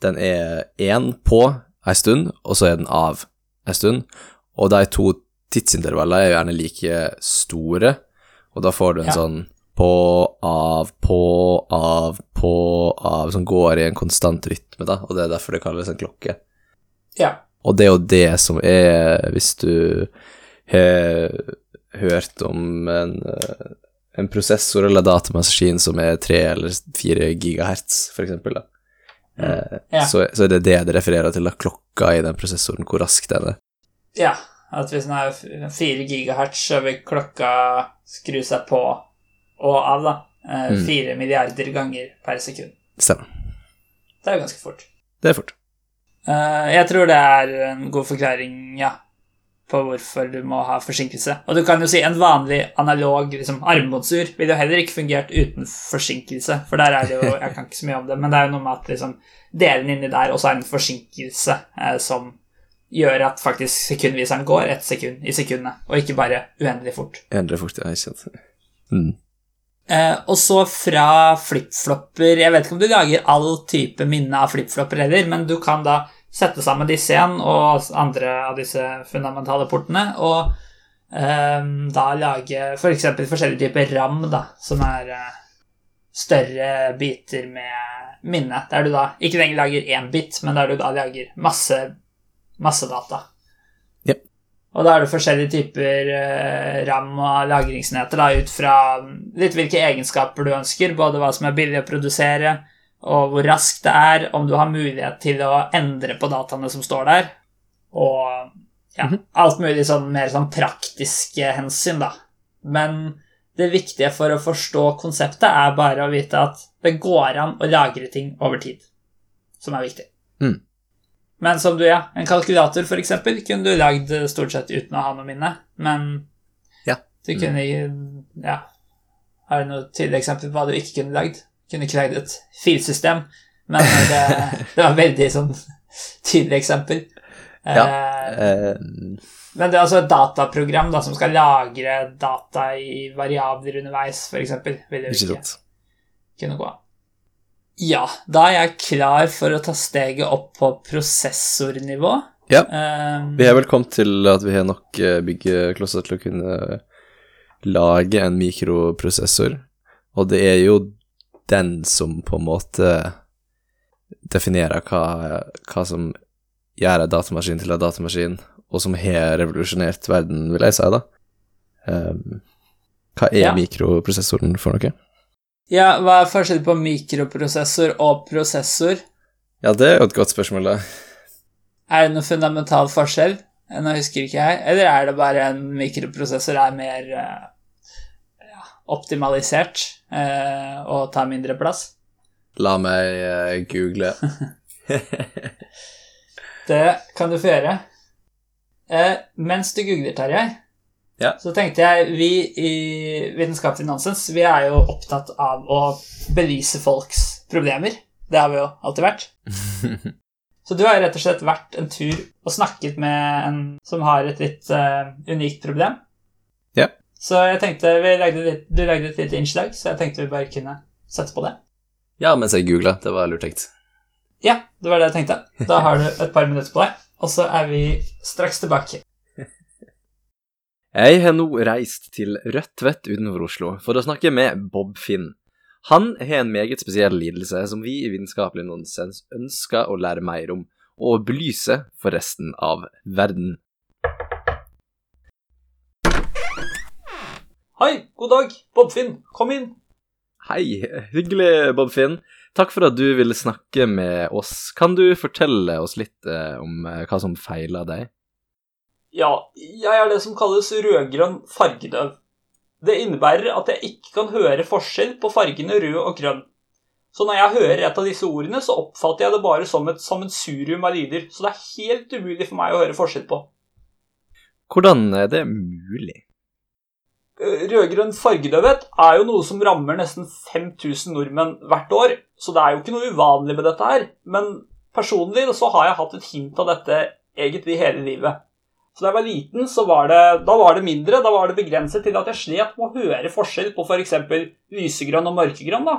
den er én på ei stund, og så er den av ei stund. Og de to tidsintervallene er jo gjerne like store, og da får du en Ja. sånn på, av, på, av, på, av, som går i en konstant rytme, da, og det er derfor det kalles en klokke. Ja. Og det er jo det som er, hvis du har hørt om en, en prosessor eller datamaskin som er tre eller fire gigahertz, for eksempel, da. Eh, Ja. så, så er det det det refererer til, da, klokka i den prosessoren, hvor rask den er. ja. At hvis den er f- 4 gigahertz, så vil klokka skru seg på og av, da. Eh, Mm. milliarder ganger per sekund. Stemmer. Det er jo ganske fort. Det er fort. Eh, jeg tror det er en god forklaring, ja, på hvorfor du må ha forsinkelse. Og du kan jo si en vanlig analog liksom, armbåndsur ville jo heller ikke fungert uten forsinkelse, for der er det jo Jeg kan ikke så mye om det, men det er jo noe med at liksom, delen inni der også er en forsinkelse eh, som gjør at faktisk sekundviseren går ett sekund i sekundet, og ikke bare uendelig fort. Uendelig fort, ja, ikke sant. Mm. Eh, og så fra flipflopper Jeg vet ikke om du lager all type minne av flipflopper heller, men du kan da sette sammen disse igjen og andre av disse fundamentale portene, og eh, da lage f.eks. For forskjellige typer ram, da, som er eh, større biter med minne, der du da ikke lenger lager én bit, men der du da lager masse, masse data. Og da er det forskjellige typer eh, ram og lagringsenheter da, ut fra litt hvilke egenskaper du ønsker, både hva som er billig å produsere, og hvor raskt det er, om du har mulighet til å endre på dataene som står der, og ja, Mhm. alt mulig sånn mer sånn praktiske hensyn, da. Men det viktige for å forstå konseptet er bare å vite at det går an å lagre ting over tid, som er viktig. Mm. Men som du, ja, en kalkulator eksempel, kunne du lagd stort sett uten å ha noe minne, men Ja. du kunne, ja, har du noe tydelig eksempel på hva du ikke kunne lagd? Kunne ikke lagd et filsystem, men det, det var veldig sånn tydelig eksempel. Ja. Eh, Eh, men det er altså et dataprogram da, som skal lagre data i variabler underveis, f.eks. Vil jo ikke ikke kunne gå an. Ja, da er jeg klar for å ta steget opp på prosessornivå. Ja. Um, Vi er vel kommet til at vi har nok eh, byggeklosser til å kunne lage en mikroprosessor, og det er jo den som på en måte definerer hva, hva som gjør en datamaskin til en datamaskin, og som har revolusjonert verden, vil jeg si, da. Um, hva er Ja. mikroprosessoren for noe? Ja, hva er forskjellen på mikroprosessor og prosessor? Ja, det er jo et godt spørsmål, da. Er det noen fundamental forskjell? Nå husker ikke jeg. Eller er det bare en mikroprosessor er mer eh, ja, optimalisert eh, og tar mindre plass? La meg uh, google. Det kan du få gjøre. Eh, mens du googler, Tarjei, Ja. så tenkte jeg vi i Vitenskapelig nonsens vi er jo opptatt av å belyse folks problemer. Det har vi jo alltid vært. Så du har jo rett og slett vært en tur og snakket med en som har et litt uh, unikt problem. Ja. Så jeg tenkte vi lagde litt, Du lagde et lite innslag, så jeg tenkte vi bare kunne sette på det. ja, mens jeg googla. Det var lurt tenkt. Ja, det var det jeg tenkte. Da har du et par minutter på deg, og så er vi straks tilbake. Jeg har nå reist til Rødtvet utenfor Oslo for å snakke med Bob Finn. Han har en meget spesiell lidelse som vi i Vitenskapelig nonsens ønsker å lære mer om, og belyse for resten av verden. Hei, god dag, Bob Finn. Kom inn. Hei, hyggelig, Bob Finn. Takk for at du ville snakke med oss. Kan du fortelle oss litt eh, om eh, hva som feiler deg? Ja, jeg er det som kalles rød-grønn fargedøv. Det innebærer at jeg ikke kan høre forskjell på fargene rød og grønn. Så når jeg hører et av disse ordene, så oppfatter jeg det bare som et sammensurium av lyder, så det er helt umulig for meg å høre forskjell på. Hvordan er det mulig? Eh, Rød-grønn fargedøvhet er jo noe som rammer nesten 5000 nordmenn hvert år, så det er jo ikke noe uvanlig med dette her. Men personlig så har jeg hatt et hint av dette egentlig hele livet. Så da jeg var liten, så var det, da var det mindre. Da var det begrenset til at jeg slet med å høre forskjell på f.eks. lysegrønn og mørkegrønn. da.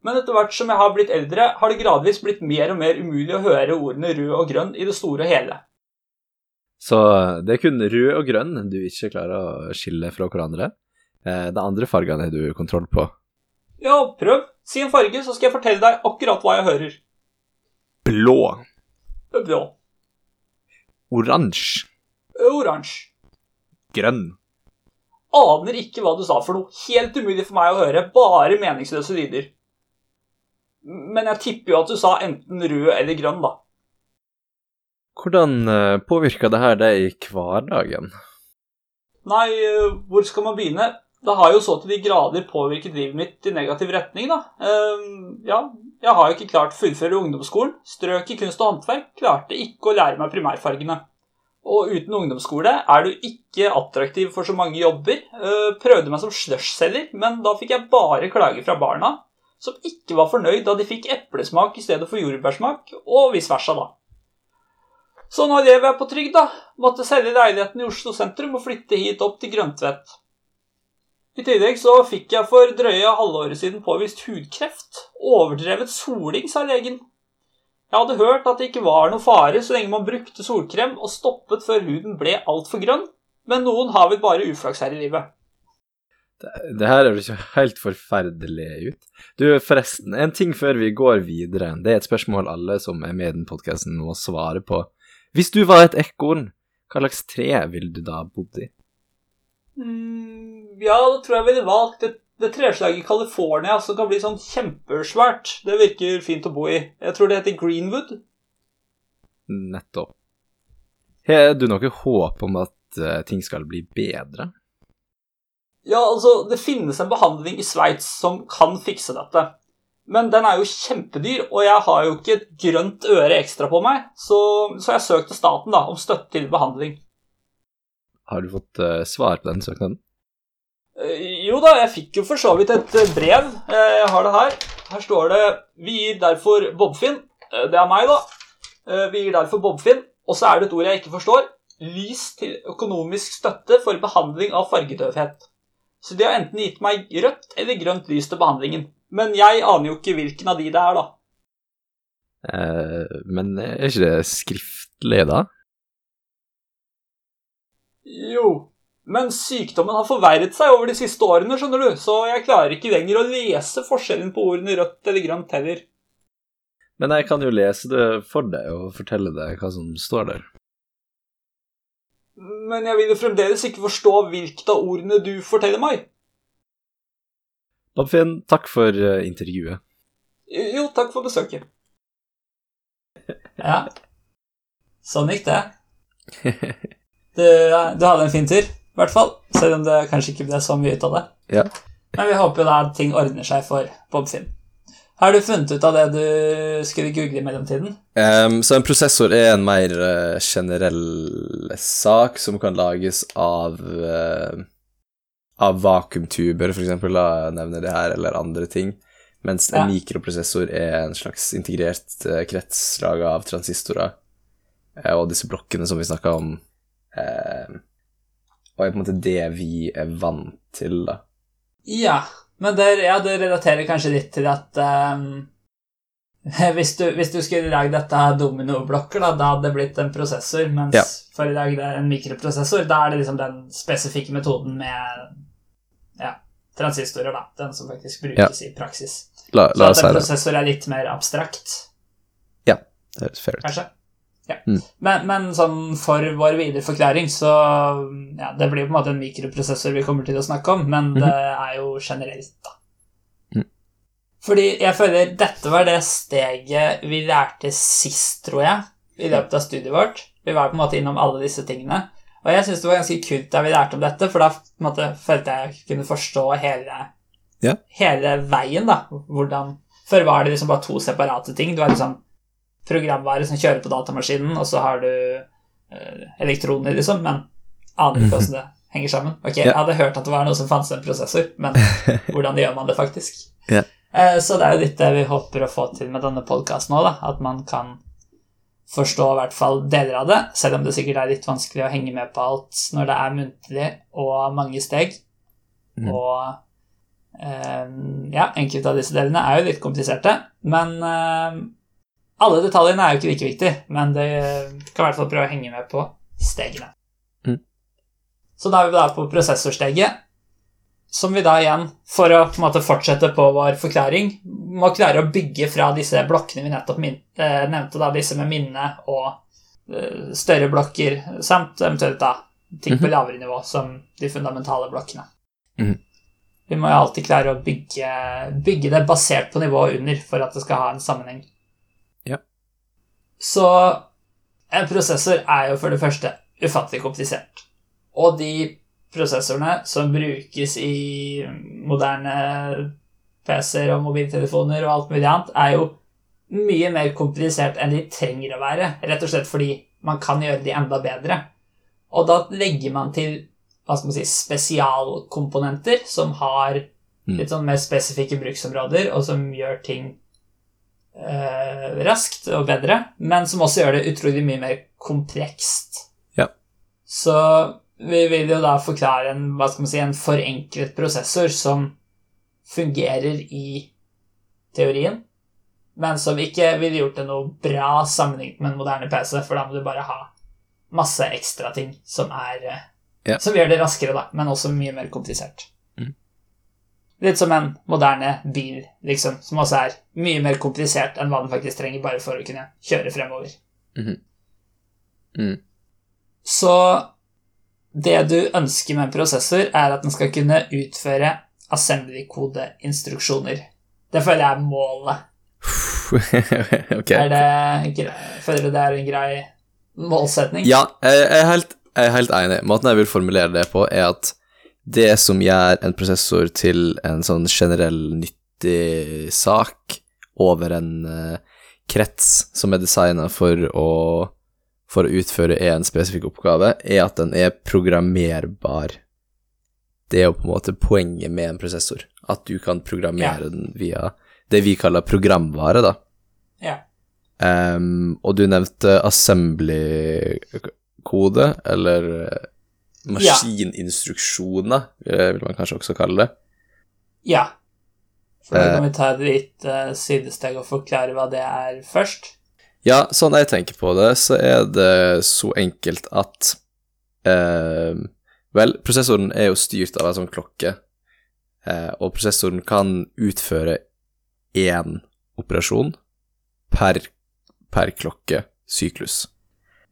Men etter hvert som jeg har blitt eldre, har det gradvis blitt mer og mer umulig å høre ordene rød og grønn i det store og hele. Så det er kun rød og grønn du ikke klarer å skille fra hverandre. Eh, De andre fargene har du kontroll på. Ja, prøv. Si en farge, så skal jeg fortelle deg akkurat hva jeg hører. Blå, Blå. oransje, Oransje. grønn. Aner ikke hva du sa for noe. Helt umulig for meg å høre. Bare meningsløse lyder. Men jeg tipper jo at du sa enten rød eller grønn, da. Hvordan eh, påvirker det her deg i hverdagen? Nei, øh, hvor skal man begynne? Det har jo så til de grader påvirket livet mitt i negativ retning, da. Ehm, ja, jeg har jo ikke klart å fullføre ungdomsskolen. Strøk i kunst og håndverk. Klarte ikke å lære meg primærfargene. Og uten ungdomsskole er du ikke attraktiv for så mange jobber. Eh, prøvde meg som slushselger, men da fikk jeg bare klager fra barna, som ikke var fornøyd da de fikk eplesmak i stedet for jordbærsmak, og vice versa, da. Så nå lever jeg på trygd, da. Måtte selge leiligheten i Oslo sentrum og flytte hit opp til Grøntvedt. I tillegg så fikk jeg for drøye halvåret siden påvist hudkreft. Overdrevet soling, sa legen. Jeg hadde hørt at det ikke var noe fare så lenge man brukte solkrem og stoppet før huden ble altfor grønn, men noen har vel bare uflaks her i livet. Det her høres ikke helt forferdelig ut. Du, forresten, en ting før vi går videre. Det er et spørsmål alle som er med i den podkasten må svare på. Hvis du var et ekorn, hva slags tre ville du da bodd i? Mm, ja, da tror jeg ville valgt det, det treslaget i California som kan bli sånn kjempesvært. Det virker fint å bo i. Jeg tror det heter Greenwood. Nettopp. Har du noe håp om at eh, ting skal bli bedre? Ja, altså, det finnes en behandling i Sveits som kan fikse dette. Men den er jo kjempedyr, og jeg har jo ikke et grønt øre ekstra på meg, så, så jeg søkte staten da, om støtte til behandling. Har du fått uh, svar på den søknaden? Eh, Jo da, jeg fikk jo for så vidt et eh, brev. Eh, Jeg har det her. Her står det 'Vi gir derfor Bobfinn'. Det er meg, da. Vi gir derfor Bobfinn. Og så er det et ord jeg ikke forstår. Lys til økonomisk støtte for behandling av fargedøvhet. Så de har enten gitt meg rødt eller grønt lys til behandlingen. Men jeg aner jo ikke hvilken av de det er, da. Eh, men er ikke det skriftlig, da? Jo. Men sykdommen har forverret seg over de siste årene, skjønner du, så jeg klarer ikke lenger å lese forskjellen på ordene rødt eller grønt heller. Men jeg kan jo lese det for deg og fortelle deg hva som står der. Men jeg vil jo fremdeles ikke forstå hvilket av ordene du forteller meg. Babfinn, takk for eh, intervjuet. Jo, takk for besøket. Ja. Sånn gikk det. Du, du hadde en fin tur, i hvert fall. Selv om det kanskje ikke ble så mye ut av det. Ja. Men vi håper jo da at ting ordner seg for Bobfinn. Har du funnet ut av det du skulle google i mellomtiden? Um, så en prosessor er en mer uh, generell sak som kan lages av uh, av vakuumtuber, for eksempel, la nevne det her, eller andre ting. Mens en mikroprosessor er en slags integrert uh, krets laga av transistorer. Og disse blokkene som vi snakka om, og er på en måte det vi er vant til, da. Ja, men det, ja, det relaterer kanskje litt til at um, hvis, du, hvis du skulle lagd dette her dominoblokker, da, da hadde det blitt en prosessor, mens Ja. for å lage det en mikroprosessor, da er det liksom den spesifikke metoden med ja, transistorer, da. Den som faktisk brukes i praksis. La, Så at en prosessor er litt mer abstrakt, Ja, Det høres fair ut. kanskje. Ja. Mm. Men, men sånn for vår videre forklaring, så ja, Det blir på en måte en mikroprosessor vi kommer til å snakke om, men det er jo generelt, da. Mm. Fordi jeg føler dette var det steget vi lærte sist, tror jeg, i løpet av studiet vårt. Vi var på en måte innom alle disse tingene. Og jeg syns det var ganske kult da vi lærte om dette, for da måte, følte jeg jeg kunne forstå hele, Ja. hele veien, da. Hvordan Før var det liksom bare to separate ting. Du var liksom programvare som kjører på datamaskinen, og så har du eh, elektroner, liksom, men aner ikke hvordan det henger sammen. Ok, Jeg hadde hørt at det var noe som fantes en prosessor, men hvordan gjør man det faktisk? Ja. Eh, Så det er jo litt det vi håper å få til med denne podkasten òg, at man kan forstå i hvert fall deler av det, selv om det sikkert er litt vanskelig å henge med på alt når det er muntlig og mange steg. Mm. Og eh, ja, enkelte av disse delene er jo litt kompliserte, men eh, alle detaljene er jo ikke like viktig, men det kan i hvert fall prøve å henge med på stegene. Mm. Så da er vi da på prosessorsteget, som vi da igjen, for å på måte fortsette på vår forklaring, må klare å bygge fra disse blokkene vi nettopp min, eh, nevnte, da, disse med minne og eh, større blokker, samt eventuelt da ting på lavere nivå, som de fundamentale blokkene. Mm. Vi må jo alltid klare å bygge, bygge det basert på nivået under for at det skal ha en sammenheng. Så en prosessor er jo for det første ufattelig komplisert. Og de prosessorene som brukes i moderne PC-er og mobiltelefoner og alt mulig annet, er jo mye mer komplisert enn de trenger å være, rett og slett fordi man kan gjøre de enda bedre. Og da legger man til hva skal man si, spesialkomponenter som har Mm. litt sånn mer spesifikke bruksområder, og som gjør ting raskt og bedre, men som også gjør det utrolig mye mer komplekst. Ja. Så vi vil jo da forklare en, hva skal man si, en forenklet prosessor som fungerer i teorien, men som ikke ville gjort det noe bra sammenlignet med en moderne PC, for da må du bare ha masse ekstra ting som er eh, Ja. Som gjør det raskere, da, men også mye mer komplisert. Litt som en moderne bil, liksom, som også er mye mer komplisert enn hva den faktisk trenger bare for å kunne kjøre fremover. Mm. Så det du ønsker med en prosessor, er at den skal kunne utføre assembly-kodeinstruksjoner. Det føler jeg er målet. okay. Er det føler du det er en grei målsetning? Ja, jeg er, helt, jeg er helt enig. Måten jeg vil formulere det på, er at det som gjør en prosessor til en sånn generell nyttig sak over en uh, krets som er designa for for å utføre en spesifikk oppgave, er at den er programmerbar. Det er jo på en måte poenget med en prosessor. At du kan programmere Ja. den via det vi kaller programvare, da. Ja. Um, og du nevnte assembly-kode, eller eh, maskininstruksjoner, eh, vil man kanskje også kalle det. Ja. Så da Eh. kan vi ta et lite sidesteg og forklare hva det er først. Ja, sånn jeg tenker på det, så er det så enkelt at ehm, Vel, prosessoren er jo styrt av en sånn klokke, eh, og prosessoren kan utføre én operasjon per, per klokkesyklus.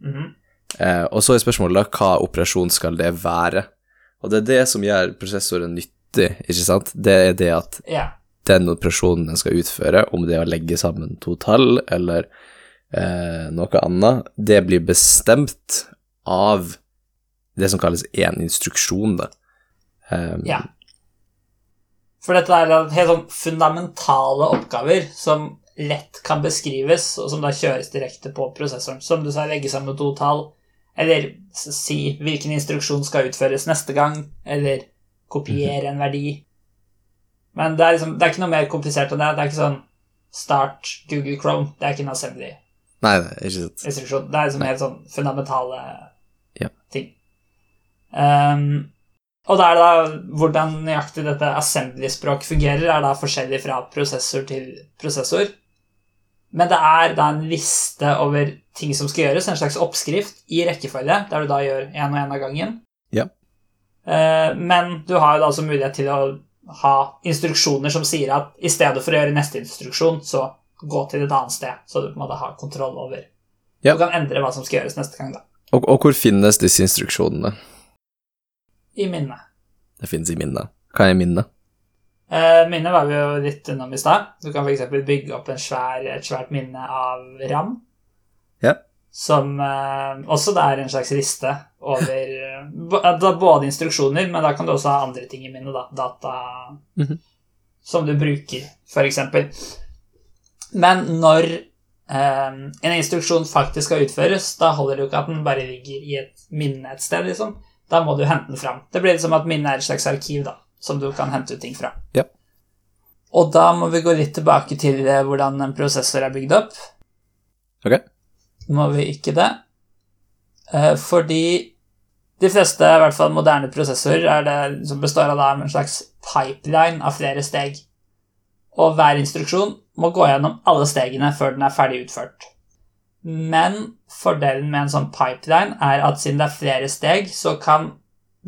Mhm. Eh, og så er spørsmålet da, hva operasjon skal det være? Og det er det som gjør prosessoren nyttig, ikke sant? Det er det at Ja. den operasjonen den skal utføre, om det er å legge sammen to tall eller eh, noe annet, det blir bestemt av det som kalles én instruksjon, da. Um, Ja. For dette er helt sånn fundamentale oppgaver som lett kan beskrives, og som da kjøres direkte på prosessoren. Som du sa, legge sammen to tall, eller si hvilken instruksjon skal utføres neste gang, eller kopiere en verdi. Men det er, liksom, det er ikke noe mer komplisert enn det. Det er ikke sånn start Google Chrome. Det er ikke en assembly-instruksjon. Nei, nei, ikke sant. Det er liksom helt sånn fundamentale Ja. ting. Um, og da er det da hvordan nøyaktig dette assembly-språk fungerer, er da forskjellig fra prosessor til prosessor. Men det er da en liste over ting som skal gjøres, en slags oppskrift i rekkefølge, der du da gjør én og én av gangen. Ja. Eh, men du har jo da altså mulighet til å ha instruksjoner som sier at i stedet for å gjøre neste instruksjon, så gå til et annet sted, så du på en måte har kontroll over Ja. Du kan endre hva som skal gjøres neste gang, da. Og, og hvor finnes disse instruksjonene? I minnet. Det finnes i minnet. Hva er minnet? Eh, minnet var vi jo litt innom i stad. Du kan f.eks. bygge opp en svær, et svært minne av RAM. Ja. Som eh, også det er en slags liste over eh, Både instruksjoner, men da kan du også ha andre ting i minnet. da, Data Mhm. som du bruker, f.eks. Men når eh, en instruksjon faktisk skal utføres, da holder det jo ikke at den bare ligger i et minne et sted. liksom. Da må du hente den fram. Det blir som at minnet er et slags arkiv da, som du kan hente ut ting fra. Ja. Og da må vi gå litt tilbake til eh, hvordan en prosessor er bygd opp. Ok. Må vi ikke det? Eh, fordi de fleste, i hvert fall moderne prosessorer, er som består av en slags pipeline av flere steg. Og hver instruksjon må gå gjennom alle stegene før den er ferdig utført. Men fordelen med en sånn pipeline er at siden det er flere steg, så kan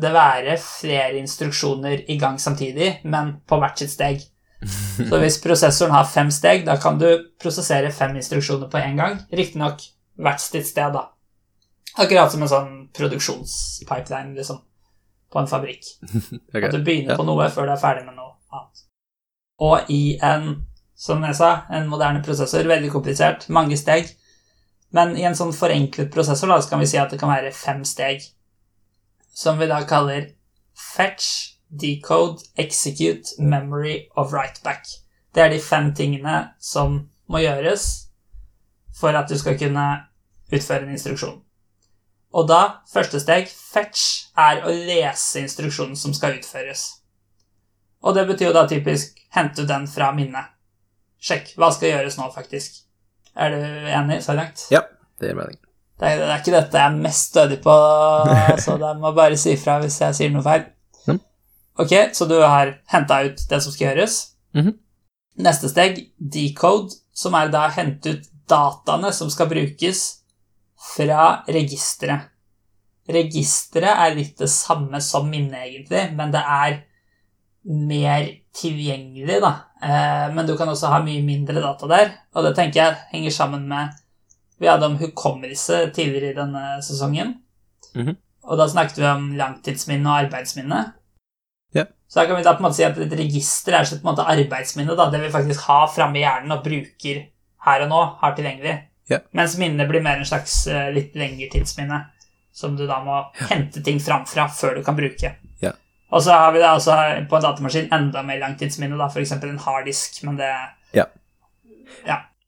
det være flere instruksjoner i gang samtidig, men på hvert sitt steg. Så hvis prosessoren har fem steg, da kan du prosessere fem instruksjoner på en gang. Riktignok hvert sitt sted, da. Akkurat som en sånn produksjonspipeline, liksom, på en fabrikk. okay. At du begynner på noe før du er ferdig med noe annet. Og i en, som jeg sa, en moderne prosessor, veldig komplisert, mange steg. Men i en sånn forenklet prosessor da, så kan vi si at det kan være fem steg, som vi da kaller fetch, decode, execute, memory og writeback. Det er de fem tingene som må gjøres for at du skal kunne utføre en instruksjon. Og da, første steg, fetch, er å lese instruksjonen som skal utføres. Og det betyr jo da typisk hente den fra minnet. Sjekk hva skal gjøres nå, faktisk. Er du enig så langt? Ja, det gir mening. Det er, det er ikke dette jeg er mest stødig på, så dere må bare si ifra hvis jeg sier noe feil. Ok, så du har henta ut det som skal gjøres. Mhm. Neste steg, decode, som er da å hente ut dataene som skal brukes fra registeret. Registeret er litt det samme som minnet, egentlig, men det er mer tilgjengelig, da. Eh, men du kan også ha mye mindre data der, og det tenker jeg henger sammen med Vi hadde om hukommelse tidligere i denne sesongen, Mhm. og da snakket vi om langtidsminne og arbeidsminne. Ja. Så da kan vi da på en måte si at et register er på en måte arbeidsminne, da, det vi faktisk har framme i hjernen og bruker her og nå, har tilgjengelig. Ja. Mens minnet blir mer en slags eh, litt lengre tidsminne, som du da må hente ting fram fra før du kan bruke. Ja. Og så har vi da også på en datamaskin enda mer langtidsminne, da, f.eks. en harddisk, men det Ja.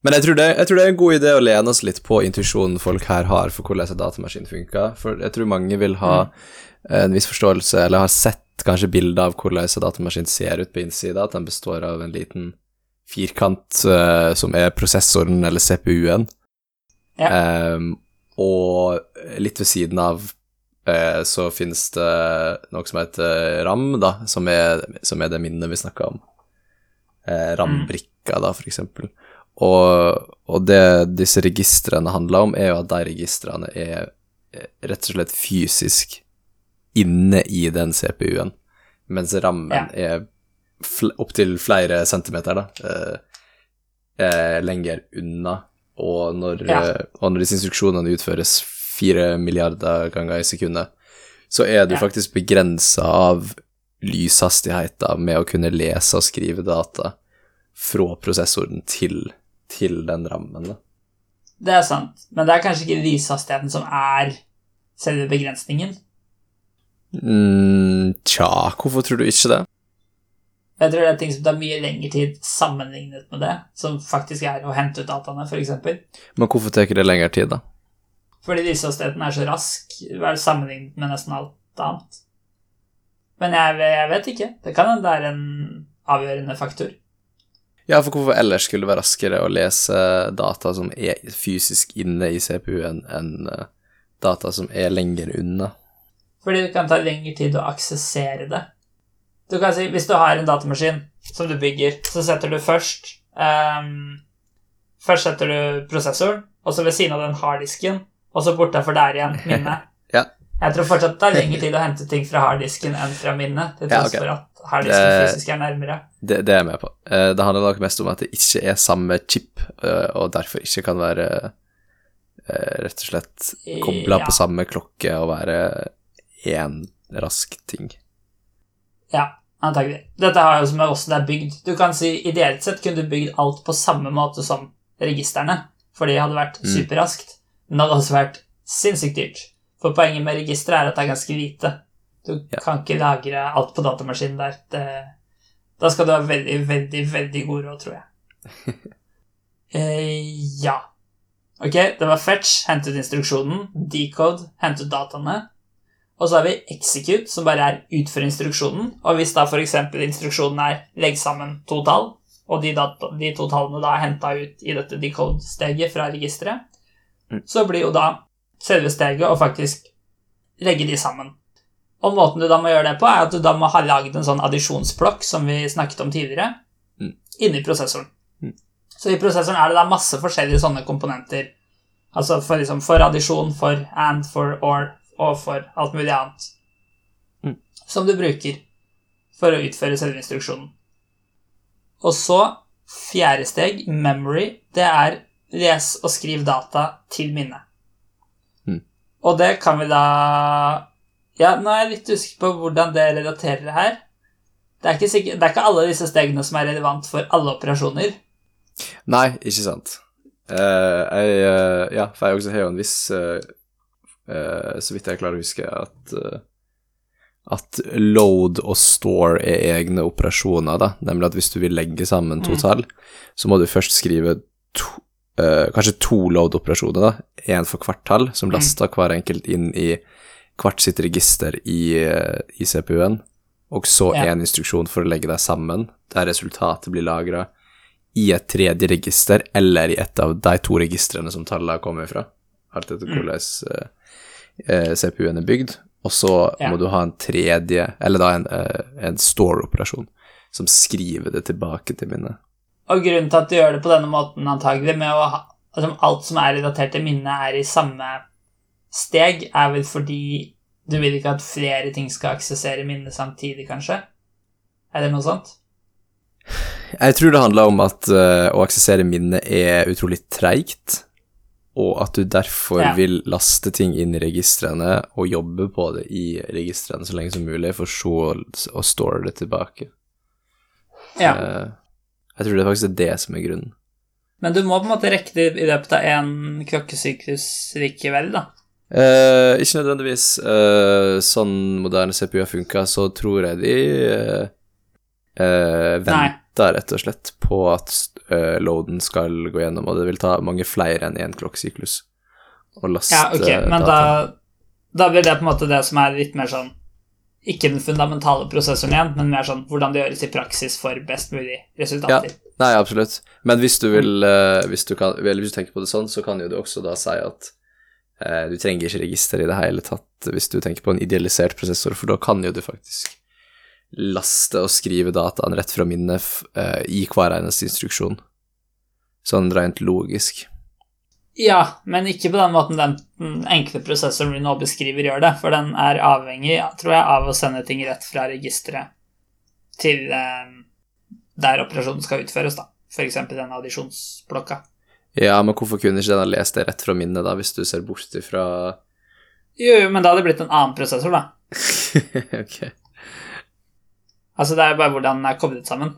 Men jeg tror, det, jeg tror det er en god idé å lene oss litt på intuisjonen folk her har for hvordan en datamaskin funker. For jeg tror mange vil ha en viss forståelse, eller har sett kanskje bilder av hvordan en datamaskin ser ut på innsida, at den består av en liten firkant uh, som er prosessoren eller CPU-en. Ja. um, og litt ved siden av eh, så finnes det noe som heter RAM, da, som er, som er det minnet vi snakka om. Eh, RAM-brikka, da, for eksempel. Og, og det disse registrene handler om, er jo at de registrene er eh, rett og slett fysisk inne i den CPU-en, mens rammen Ja. er fl opptil flere centimeter da, eh, eh, lenger unna. Og når, Ja. eh, og når disse instruksjonene utføres fire milliarder ganger i sekundet, så er du Ja. faktisk begrensa av lyshastigheten med å kunne lese og skrive data fra prosessoren til, til den rammen. Da. Det er sant, men det er kanskje ikke lyshastigheten som er selve begrensningen. Mm, tja, hvorfor tror du ikke det? Jeg tror det er ting som tar mye lengre tid sammenlignet med det, som faktisk er å hente ut dataene, f.eks. Men hvorfor tar det lengre tid, da? Fordi lyshastigheten er så rask sammenlignet med nesten alt annet. Men jeg, jeg vet ikke. Det kan hende det er en avgjørende faktor. Ja, for hvorfor ellers skulle det være raskere å lese data som er fysisk inne i CPU-en, enn uh, data som er lenger unna? Fordi det kan ta lengre tid å aksessere det. Du kan si, Hvis du har en datamaskin som du bygger, så setter du først um, Først setter du prosessoren, og så ved siden av den harddisken, og så bortafor der igjen minnet. ja. Jeg tror fortsatt det tar lengre tid å hente ting fra harddisken enn fra minnet, til tross Ja, okay. for at harddisken Det- fysisk er nærmere. Det, det er jeg med på. Eh, det handler nok mest om at det ikke er samme chip, eh, og derfor ikke kan være eh, rett og slett kobla Ja. på samme klokke og være én rask ting. Ja, antagelig. Dette har jo som med åssen det er bygd. Du kan si ideelt sett kunne du bygd alt på samme måte som registrene, for det hadde vært Mm. superraskt. Men det hadde også vært sinnssykt dyrt. For poenget med registeret er at det er ganske lite. Du Ja. kan ikke lagre alt på datamaskinen der. Det, da skal du ha veldig, veldig, veldig god råd, tror jeg. eh, ja. Ok, det var fetch, hente ut instruksjonen. Decode, hente ut dataene. Og så har vi execute, som bare er utføre instruksjonen. Og hvis da f.eks. instruksjonen er legg sammen to tall, og de, data, de to tallene da er henta ut i dette decode-steget fra registeret, Mm. så blir jo da selve steget å faktisk legge de sammen. Og måten du da må gjøre det på, er at du da må ha lagd en sånn addisjonsblokk som vi snakket om tidligere, Mm. inni prosessoren. Mm. Så i prosessoren er det da masse forskjellige sånne komponenter. Altså for, liksom, for addisjon, for and, for or og for alt mulig annet. Mm. Som du bruker for å utføre selve instruksjonen. Og så, fjerde steg, memory, det er les og skriv data til minne. Mm. Og det kan vi da Ja, nå er jeg litt usikker på hvordan det relaterer her. Det er, ikke sikkert, det er ikke alle disse stegene som er relevant for alle operasjoner. Nei, ikke sant. Uh, jeg uh, Ja, for jeg også har jo en viss uh, Så vidt jeg klarer å huske, at at load og store er egne operasjoner, da. Nemlig at hvis du vil legge sammen to Mm. tall, så må du først skrive to, kanskje to load-operasjoner, da. Én for hvert tall, som Mm. laster hver enkelt inn i hvert sitt register i, eh, i CPU-en, og så Ja. en instruksjon for å legge deg sammen, der resultatet blir lagra i et tredje register, eller i et av de to registrene som tallene kommer fra, alt etter Mm. hvordan eh, eh, CPU-en er bygd. Og så Ja. må du ha en tredje, eller da en, en store-operasjon, som skriver det tilbake til minnet. Og grunnen til at du gjør det på denne måten, antagelig, med å ha altså alt som er relatert til minnet, er i samme steg, er vel fordi du vil ikke at flere ting skal aksessere minnet samtidig, kanskje? Er det noe sånt? Jeg tror det handler om at uh, å aksessere minnet er utrolig treigt, og at du derfor Ja. vil laste ting inn i registrene og jobbe på det i registrene så lenge som mulig, for så å- store det tilbake. Ja. Uh, jeg tror det faktisk er det som er grunnen. Men du må på en måte rekke det i løpet av én klokkesyklus likevel, da. Eh, ikke nødvendigvis eh, sånn moderne CPU-er funker, så tror jeg de Nei. venter rett og slett på at eh, loaden skal gå gjennom, og det vil ta mange flere enn én klokkesyklus å laste Ja, okay, men da, da blir det på en måte det som er litt mer sånn Ikke den fundamentale prosessoren igjen, men mer sånn hvordan det gjøres i praksis for best mulig resultater. Nei, absolutt. Men hvis du vil hvis, du kan, hvis du tenker på det sånn, så kan jo du også da si at du trenger ikke register i det hele tatt hvis du tenker på en idealisert prosessor, for da kan jo du faktisk laste og skrive dataen rett fra minnet eh, i hver eneste instruksjon. Sånn rent logisk. Ja, men ikke på den måten den enkle prosessoren vi nå beskriver, gjør det. For den er avhengig, tror jeg, av å sende ting rett fra registeret til eh, der operasjonen skal utføres, da. F.eks. den addisjonsblokka. Ja, men hvorfor kunne ikke den ha lest det rett fra minnet, da, hvis du ser bort ifra Jo, jo, men da hadde det blitt en annen prosessor, da. Ok. Altså, det er bare hvordan den er koblet sammen.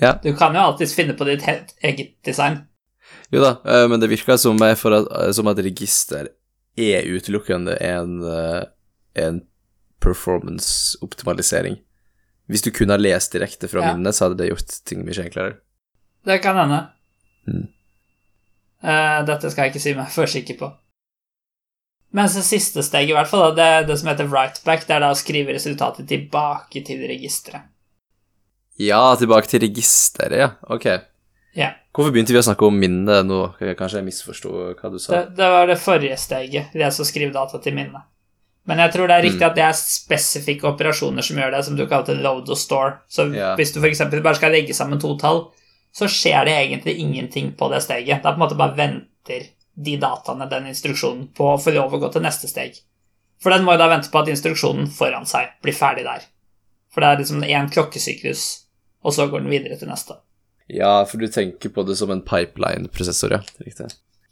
Ja. Du kan jo alltids finne på ditt eget design. Jo da, eh, men det virker som, at, eh, som at register er utelukkende en, eh, en performance-optimalisering. Hvis du kunne ha lest direkte fra Ja. minnet, så hadde det gjort ting mye enklere. Det kan hende. Mm. Eh, dette skal jeg ikke si meg for sikker på. Mens det siste steget, i hvert fall, det det som heter writeback, det er da å skrive resultatet tilbake til registeret. Ja, tilbake til registeret, ja. Ok. Ja. Hvorfor begynte vi å snakke om minne nå? Kanskje jeg misforsto hva du sa? Det, det var det forrige steget, det å skrive data til minne. Men jeg tror det er riktig at det er spesifikke operasjoner som gjør det, som du kalte load og store. Så Ja. hvis du f.eks. bare skal legge sammen to tall, så skjer det egentlig ingenting på det steget. Det er på en måte bare venter de dataene, den instruksjonen, på lov å gå til neste steg. For den må jo da vente på at instruksjonen foran seg blir ferdig der. For det er liksom én klokkesyklus, og så går den videre til neste. Ja, for du tenker på det som en pipeline-prosessor, ja. Riktig.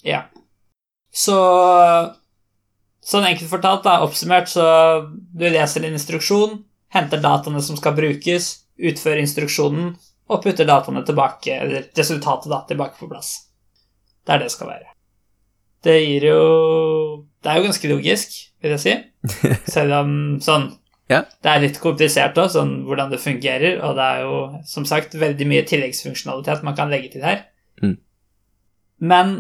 Ja. Så Sånn enkelt fortalt, da, oppsummert, så du leser en instruksjon, henter dataene som skal brukes, utfører instruksjonen, og putter dataene tilbake, eller resultatet da, tilbake på plass. Det er det det skal være. Det gir jo Det er jo ganske logisk, vil jeg si. Selv om sånn Ja. Det er litt komplisert òg, sånn hvordan det fungerer, og det er jo som sagt veldig mye tilleggsfunksjonalitet man kan legge til her. Mm. Men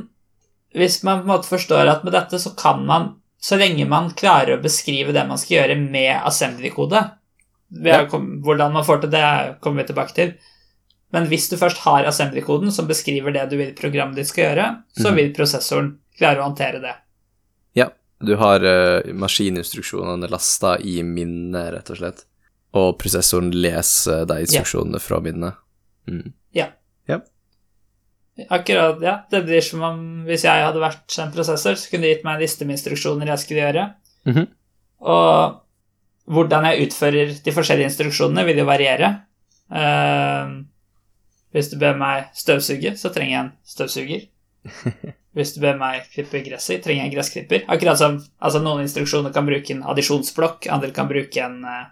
hvis man på en måte forstår at med dette så kan man, så lenge man klarer å beskrive det man skal gjøre med assembly-kode Ja. Hvordan man får til det, kommer vi tilbake til. Men hvis du først har assembly-koden som beskriver det du vil programmet ditt skal gjøre, så Mhm. vil prosessoren klare å håndtere det. Ja, du har uh, maskininstruksjonene lasta i minnet, rett og slett. Og prosessoren leser de instruksjonene fra minnet. Mm. Akkurat, ja. Det blir som om hvis jeg hadde vært en prosessor, så kunne de gitt meg en liste med instruksjoner jeg skulle gjøre. Mhm. Og hvordan jeg utfører de forskjellige instruksjonene, vil jo variere. Eh, hvis du ber meg støvsuge, så trenger jeg en støvsuger. Hvis du ber meg klippe gresset, trenger jeg en gressklipper. Akkurat som altså noen instruksjoner kan bruke en addisjonsblokk, andre kan bruke en uh,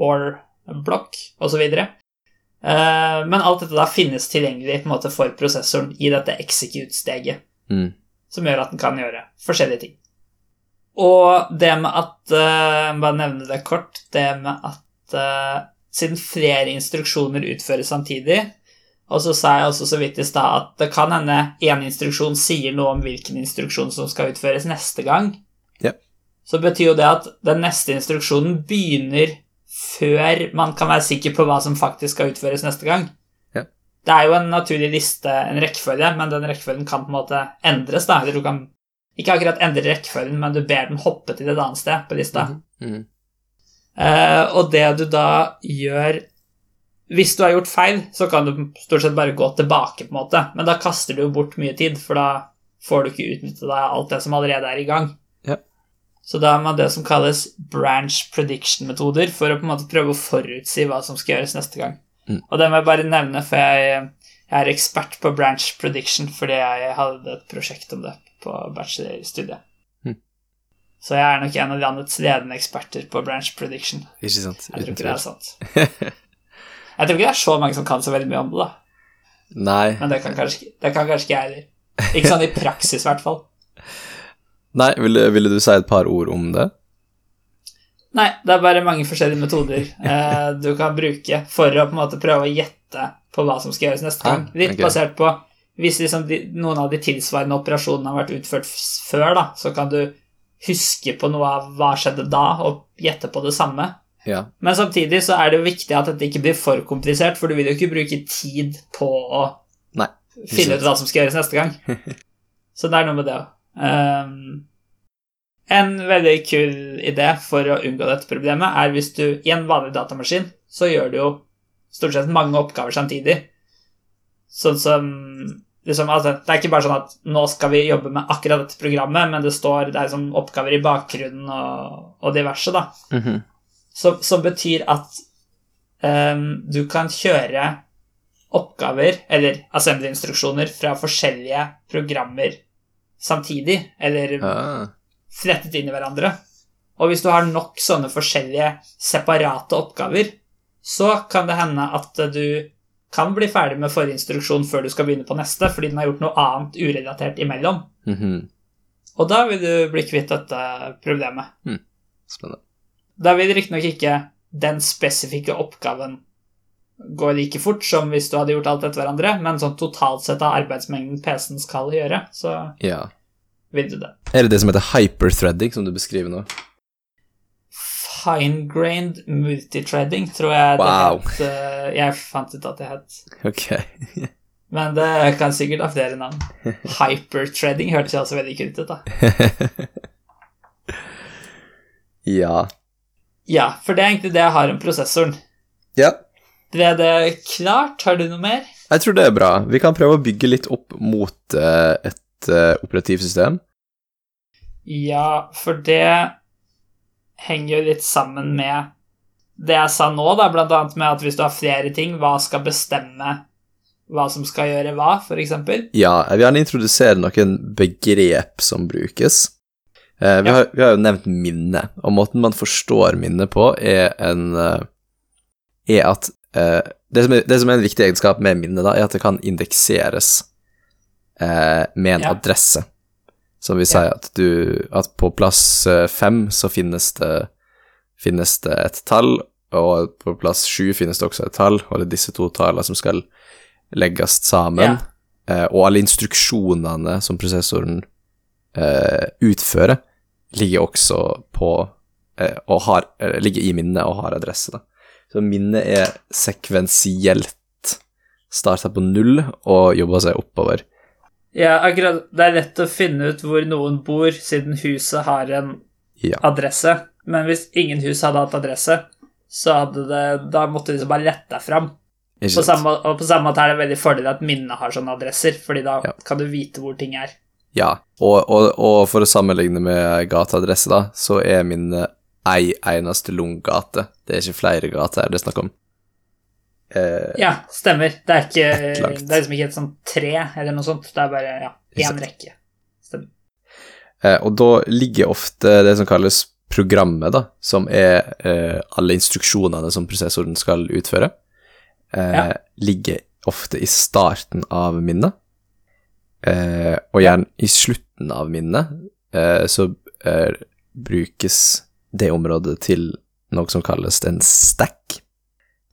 or-blokk, osv. Uh, men alt dette da finnes tilgjengelig på en måte for prosessoren i dette execute-steget Mm. som gjør at den kan gjøre forskjellige ting. Og det med at uh, Bare nevne det kort. Det med at uh, siden flere instruksjoner utføres samtidig Og så sa jeg også så vidt i stad at det kan hende én instruksjon sier noe om hvilken instruksjon som skal utføres neste gang. Ja. Så betyr jo det at den neste instruksjonen begynner før man kan være sikker på hva som faktisk skal utføres neste gang. Ja. Det er jo en naturlig liste, en rekkefølge, men den rekkefølgen kan på en måte endres. da, eller du kan ikke akkurat endre rekkefølgen, men du ber den hoppe til et annet sted på lista. Mm. Eh, og det du da gjør Hvis du har gjort feil, så kan du stort sett bare gå tilbake, på en måte, men da kaster du jo bort mye tid, for da får du ikke utnytte deg alt det som allerede er i gang. Ja. Så da har man det som kalles branch prediction-metoder, for å på en måte prøve å forutsi hva som skal gjøres neste gang. Mm. Og det må jeg bare nevne, for jeg, jeg er ekspert på branch prediction fordi jeg hadde et prosjekt om det på bachelorstudiet. Mm. Så jeg er nok en av landets ledende eksperter på branch prediction. Ikke sant? Jeg tror ikke det er sant. Jeg tror ikke det er så mange som kan så veldig mye om det, da. Nei. Men det kan kanskje, det kan kanskje ikke jeg heller. Ikke sånn i praksis, i hvert fall. Nei, ville, ville du si et par ord om det? Nei, det er bare mange forskjellige metoder eh, du kan bruke for å på en måte prøve å gjette på hva som skal gjøres neste gang. Ah, Litt ok. basert på Hvis liksom de, noen av de tilsvarende operasjonene har vært utført før, da, så kan du huske på noe av hva skjedde da, og gjette på det samme. Ja. Men samtidig så er det jo viktig at dette ikke blir for komplisert, for du vil jo ikke bruke tid på å Nei. finne ut hva som skal gjøres neste gang. Så det er noe med det òg. Um, en veldig kul idé for å unngå dette problemet er hvis du i en vanlig datamaskin så gjør du jo stort sett mange oppgaver samtidig. Sånn som liksom, altså, Det er ikke bare sånn at nå skal vi jobbe med akkurat dette programmet, men det står det er liksom oppgaver i bakgrunnen og, og diverse, da. Mhm. Som, som betyr at um, du kan kjøre oppgaver, eller assembly-instruksjoner, fra forskjellige programmer samtidig, eller Ah. flettet inn i hverandre. Og hvis du har nok sånne forskjellige separate oppgaver, så kan det hende at du kan bli ferdig med forrige instruksjon før du skal begynne på neste, fordi den har gjort noe annet urelatert imellom. Mhm. Og da vil du bli kvitt dette problemet. Spennende. Da vil riktignok ikke den spesifikke oppgaven gå like fort som hvis du hadde gjort alt etter hverandre, men sånn totalt sett av arbeidsmengden PC-en skal gjøre, så Ja. vil du det. Er det det som heter hyperthreading, som du beskriver nå? Fine-grained multithreading, tror jeg Wow. det het. eh, Jeg fant ut at det het. Ok. Men det kan sikkert ha flere navn. Hyperthreading hørtes jo også veldig kult ut, da. ja. Ja, for det er egentlig det jeg har om prosessoren. Ja. Er det klart? Har du noe mer? Jeg tror det er bra. Vi kan prøve å bygge litt opp mot eh, et eh, operativsystem. Ja, for det henger jo litt sammen med det jeg sa nå, da, blant annet med at hvis du har flere ting, hva skal bestemme hva som skal gjøre hva, eksempel? Ja, jeg vil gjerne introdusere noen begrep som brukes. Eh, vi, Ja. har, vi har jo nevnt minne, og måten man forstår minne på, er en eh, Er at eh, det, som er, det som er en viktig egenskap med minne, da, er at det kan indekseres eh, med en Ja. adresse. Som vil si at du At på plass eh, fem så finnes det finnes det et tall, og på plass sju finnes det også et tall, og det er disse to tallene som skal legges sammen. Ja. Eh, og alle instruksjonene som prosessoren eh, utfører, ligger også på eh, og har, eh, ligger i minnet og har adresse. Da. Så minnet er sekvensielt starta på null og jobba seg oppover. Ja, akkurat. Det er lett å finne ut hvor noen bor, siden huset har en Ja. adresse. Men hvis ingen hus hadde hatt adresse, så hadde det Da måtte de liksom bare lette deg fram. På samme, og på samme måte er det veldig fordel at minnet har sånne adresser, fordi da Ja. kan du vite hvor ting er. Ja, og, og, og for å sammenligne med gateadresse, da, så er min ei eneste lunggate. Det er ikke flere gater det er snakk om. Eh, Ja, stemmer. Det er ikke Det er liksom ikke et sånt tre eller noe sånt. Det er bare ja, én rekke. Stemmer. Eh, og da ligger ofte det som kalles programmet, da, som er eh, alle instruksjonene som prosessoren skal utføre, eh, Ja. ligger ofte i starten av minnet, eh, og gjerne i slutten av minnet, eh, så eh, brukes det området til noe som kalles en stack.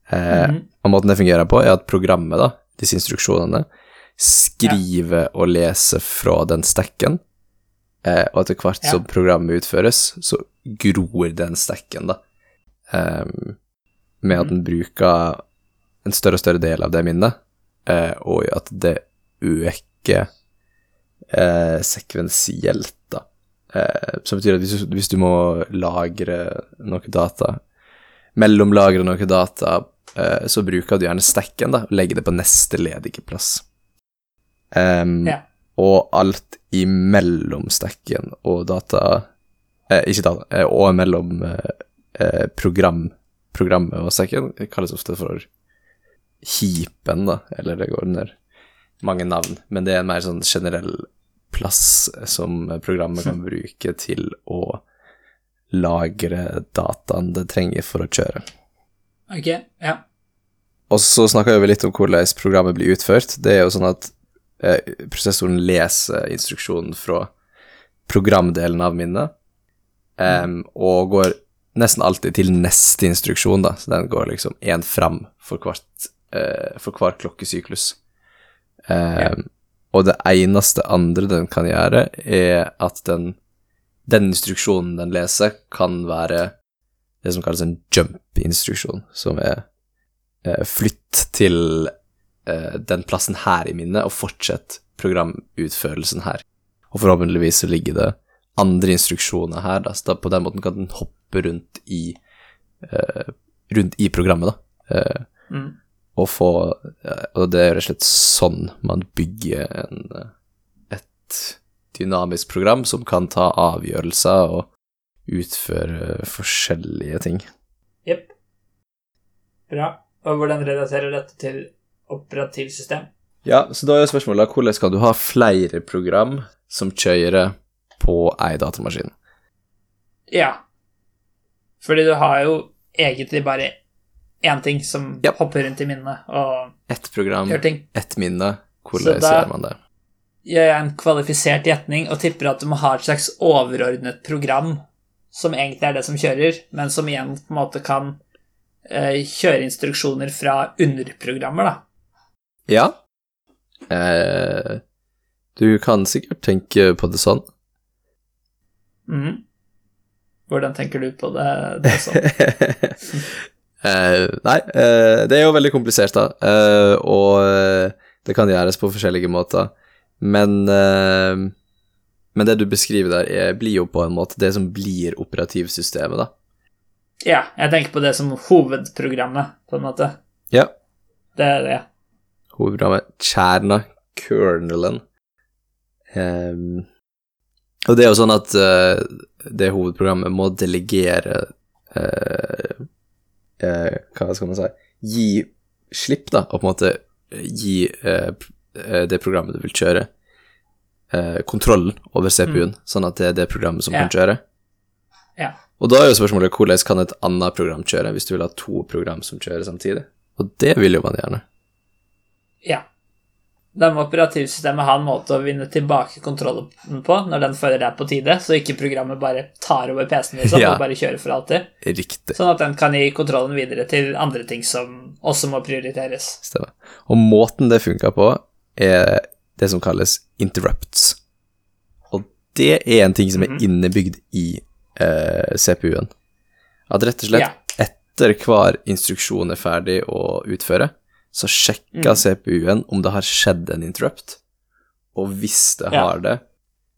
Eh, -hmm. og måten det fungerer på, er at programmet, da, disse instruksjonene, skriver og leser fra den stacken, eh, og etter hvert Ja. som programmet utføres, så gror den stacken, da, Ehm, med at den bruker en større og større del av det minnet, eh, og at det øker eh, sekvensielt, da. Eh, som betyr at hvis du, hvis du må lagre noe data, mellomlagre noe data, eh, så bruker du gjerne stacken, da, og legger det på neste ledige plass. Um, Ja. Og alt imellom stacken og data eh, Ikke data, eh, og mellom eh, eh, program, programmet og stacken kalles ofte for heapen, da, eller det går under mange navn, men det er en mer sånn generell plass som programmet kan bruke til å lagre dataen det trenger for å kjøre. Ok, ja. Og så snakka vi litt om hvordan programmet blir utført. Det er jo sånn at eh, prosessoren leser instruksjonen fra programdelen av minnet, um, og går nesten alltid til neste instruksjon, da. Så den går liksom én fram for, hvert, eh, for hver klokkesyklus. Em, Og det eneste andre den kan gjøre, er at den, den instruksjonen den leser, kan være det som kalles en jump-instruksjon, som er eh, flytt til eh, den plassen her i minnet, og fortsett programutførelsen her. Og forhåpentligvis så ligger det andre instruksjoner her, da, så da på den måten kan den hoppe rundt i, eh, rundt i programmet, da. Eh, Mm. Og få eh, Og det er rett og slett sånn man bygger en, eh, et dynamisk program som kan ta avgjørelser og utføre forskjellige ting. Jepp. Bra. Og hvordan relaterer dette til operativsystem? Ja, så da er spørsmålet hvordan kan du ha flere program som kjører på ei datamaskin? Ja. Fordi du har jo egentlig bare én ting som Ja. hopper rundt i minnet og Ett program, gjør ting. ett minne. Hvordan da- gjør man det? Gjør jeg en kvalifisert gjetning og tipper at du må ha et slags overordnet program som egentlig er det som kjører, men som igjen på en måte kan eh, kjøreinstruksjoner fra underprogrammer, da. Ja. Eh, du kan sikkert tenke på det sånn. Mhm. Hvordan tenker du på det, det sånn? Eh, nei, eh, det er jo veldig komplisert, da, eh, og det kan gjøres på forskjellige måter. Men, eh, men det du beskriver der, er, blir jo på en måte det som blir operativsystemet, da. Ja, jeg tenker på det som hovedprogrammet, på en måte. Ja. Det er det. Hovedprogrammet kjerna, kernelen. Um, og det er jo sånn at det hovedprogrammet må delegere eh, eh, Hva skal man si Gi slipp, da, og på en måte gi eh, eh, det programmet du vil kjøre, eh, kontrollen over CPU-en, sånn at det er det programmet som Ja. kan kjøre. Ja. Og da er jo spørsmålet hvordan kan et annet program kjøre, hvis du vil ha to program som kjører samtidig? Og det vil jo man gjerne. Ja. Da må operativsystemet ha en måte å vinne tilbake kontrollen på når den føler det er på tide, så ikke programmet bare tar over PC-en liksom, Ja. og bare kjører for alltid. Riktig. Sånn at den kan gi kontrollen videre til andre ting som også må prioriteres. Stemmer. Og måten det funker på, er det som kalles interrupts. Og det er en ting som er Mhm. innebygd i eh, CPU-en. At rett og slett Ja. etter hver instruksjon er ferdig å utføre, så sjekka mm. CPU-en om det har skjedd en interrupt, og hvis det Ja. har det,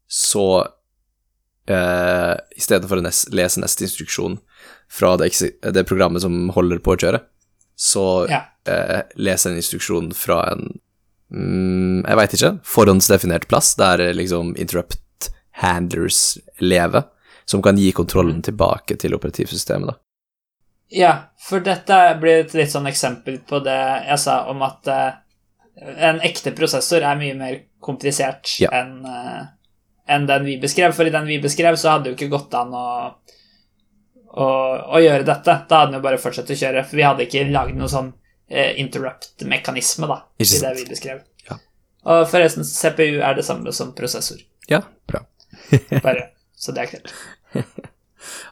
så eh, i stedet for å lese neste instruksjon fra det, det programmet som holder på å kjøre, så Ja. eh, lese en instruksjon fra en mm, Jeg veit ikke. Forhåndsdefinert plass der eh, liksom interrupt handlers lever, som kan gi kontrollen tilbake til operativsystemet, da. Ja, for dette blir et litt sånn eksempel på det jeg sa om at eh, en ekte prosessor er mye mer komplisert Ja. enn eh, enn den vi beskrev. For i den vi beskrev, så hadde det jo ikke gått an å, å, å gjøre dette. Da hadde den jo bare fortsatt å kjøre. For vi hadde ikke lagd noen sånn eh, interrupt-mekanisme da, i det vi beskrev. Ja. Og forresten, CPU er det samme som prosessor. Ja, bra. Bare så det er klart.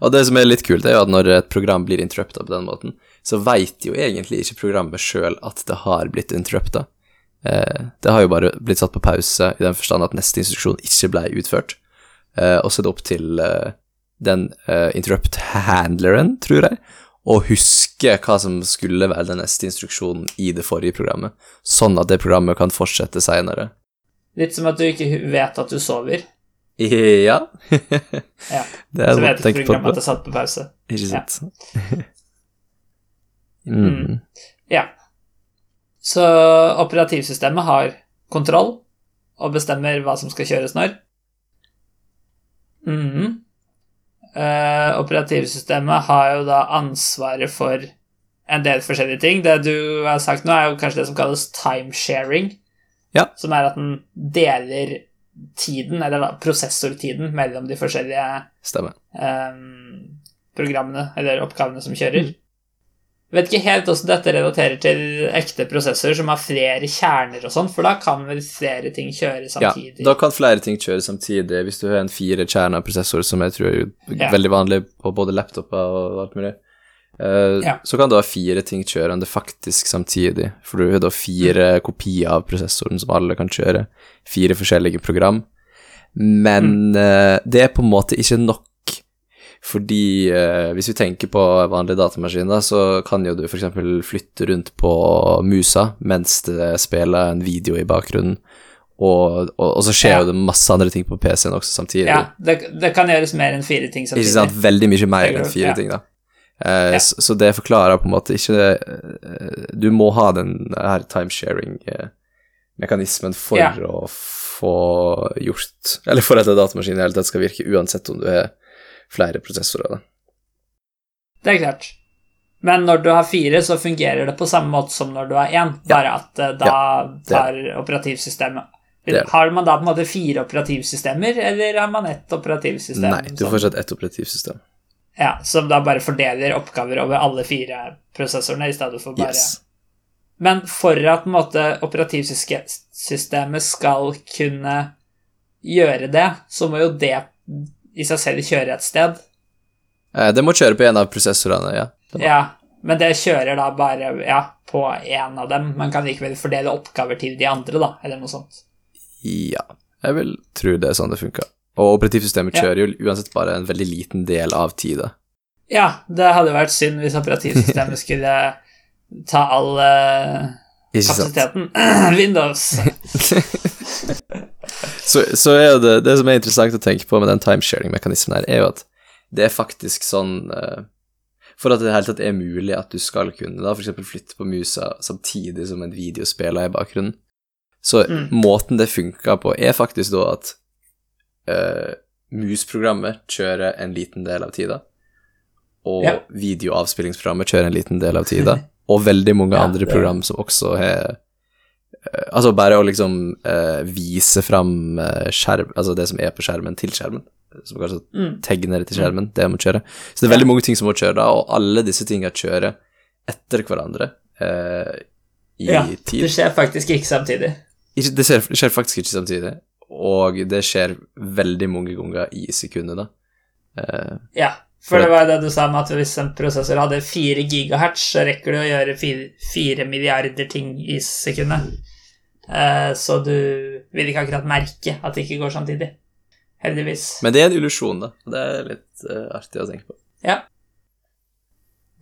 Og det som er litt kult, er jo at når et program blir interrupta på den måten, så veit jo egentlig ikke programmet sjøl at det har blitt interrupta. Eh, det har jo bare blitt satt på pause i den forstand at neste instruksjon ikke ble utført. Eh, og så er det opp til eh, den eh, interrupt-handleren, tror jeg, å huske hva som skulle være den neste instruksjonen i det forrige programmet, sånn at det programmet kan fortsette seinere. Litt som at du ikke vet at du sover. Ja. Ja. det er Så noe på. å tenke du at det satt på pause. Ikke Ja. sant? mm. Ja. Så operativsystemet har kontroll og bestemmer hva som skal kjøres når. Mm. Uh, operativsystemet har jo da ansvaret for en del forskjellige ting. Det du har sagt nå, er jo kanskje det som kalles timesharing. Ja. Som er at den deler tiden, eller da prosessortiden, mellom de forskjellige ehm, programmene eller oppgavene som kjører. Vet ikke helt hvordan dette relaterer til ekte prosessorer som har flere kjerner og sånn, for da kan vel flere ting kjøre Ja, da kan flere ting kjøre samtidig. Hvis du har en firekjerna prosessor, som jeg tror er Ja. veldig vanlig på både laptoper og alt mulig, eh, Ja. så kan du ha fire ting kjørende faktisk samtidig, for du har da fire Mm. kopier av prosessoren som alle kan kjøre, fire forskjellige program. Mm. Men eh, det er på en måte ikke nok, fordi uh, hvis vi tenker på vanlige datamaskiner, så kan jo du f.eks. flytte rundt på musa mens det spiller en video i bakgrunnen, og, og, og så skjer Ja. jo det masse andre ting på PC-en også samtidig. Ja, det, det kan gjøres mer enn fire ting samtidig. Ikke sant? Veldig mye mer enn fire ja. ting, da. Eh, Ja. så, så det forklarer på en måte ikke det Du må ha den her timesharing-mekanismen for Ja. å få gjort Eller for at en datamaskin i hele tatt skal virke, uansett om du har flere prosessorer. Da. Det er klart. Men når du har fire, så fungerer det på samme måte som når du har én, bare at eh, da tar operativsystemet er. Har man da på en måte fire operativsystemer, eller har man ett operativsystem? Nei, du har fortsatt ett operativsystem. Ja, Som da bare fordeler oppgaver over alle fire prosessorene, i stedet for bare Yes. Men for at måte, operativsystemet skal kunne gjøre det, så må jo det i seg selv kjøre et sted. Eh, det må kjøre på en av prosessorene, ja. Ja, Men det kjører da bare ja, på én av dem. Man kan likevel fordele oppgaver til de andre, da, eller noe sånt. Ja, jeg vil tro det er sånn det funker. Og operativsystemet kjører jo uansett bare en veldig liten del av tida. Ja, det hadde vært synd hvis operativsystemet skulle ta all eh, kapasiteten. Windows. Så, så er jo det, det som er interessant å tenke på med den timesharing-mekanismen her, er jo at det er faktisk sånn eh, For at det i hele tatt er mulig at du skal kunne da f.eks. flytte på musa samtidig som en video spiller i bakgrunnen. Så Mm. måten det funker på, er faktisk da at eh, musprogrammet kjører en liten del av tida, og Ja. videoavspillingsprogrammet kjører en liten del av tida, og veldig mange Ja, andre program som også har eh, Altså bare å liksom uh, vise fram skjerm, altså det som er på skjermen, til skjermen. Som kanskje Mm. tegner det til skjermen, det må kjøre. Så det er veldig mange ting som må kjøre da, og alle disse tingene kjører etter hverandre uh, i Ja, tid. det skjer faktisk ikke samtidig. Ikke, det, skjer, det skjer faktisk ikke samtidig, og det skjer veldig mange ganger i sekundet, da. Eh, Ja, for det var det du sa med at hvis en prosessor hadde 4 gigahertz, så rekker du å gjøre 4, milliarder ting i sekundet. Eh, så du vil ikke akkurat merke at det ikke går samtidig. Heldigvis. men det er en illusjon, da. Det er litt uh, artig å tenke på. Ja.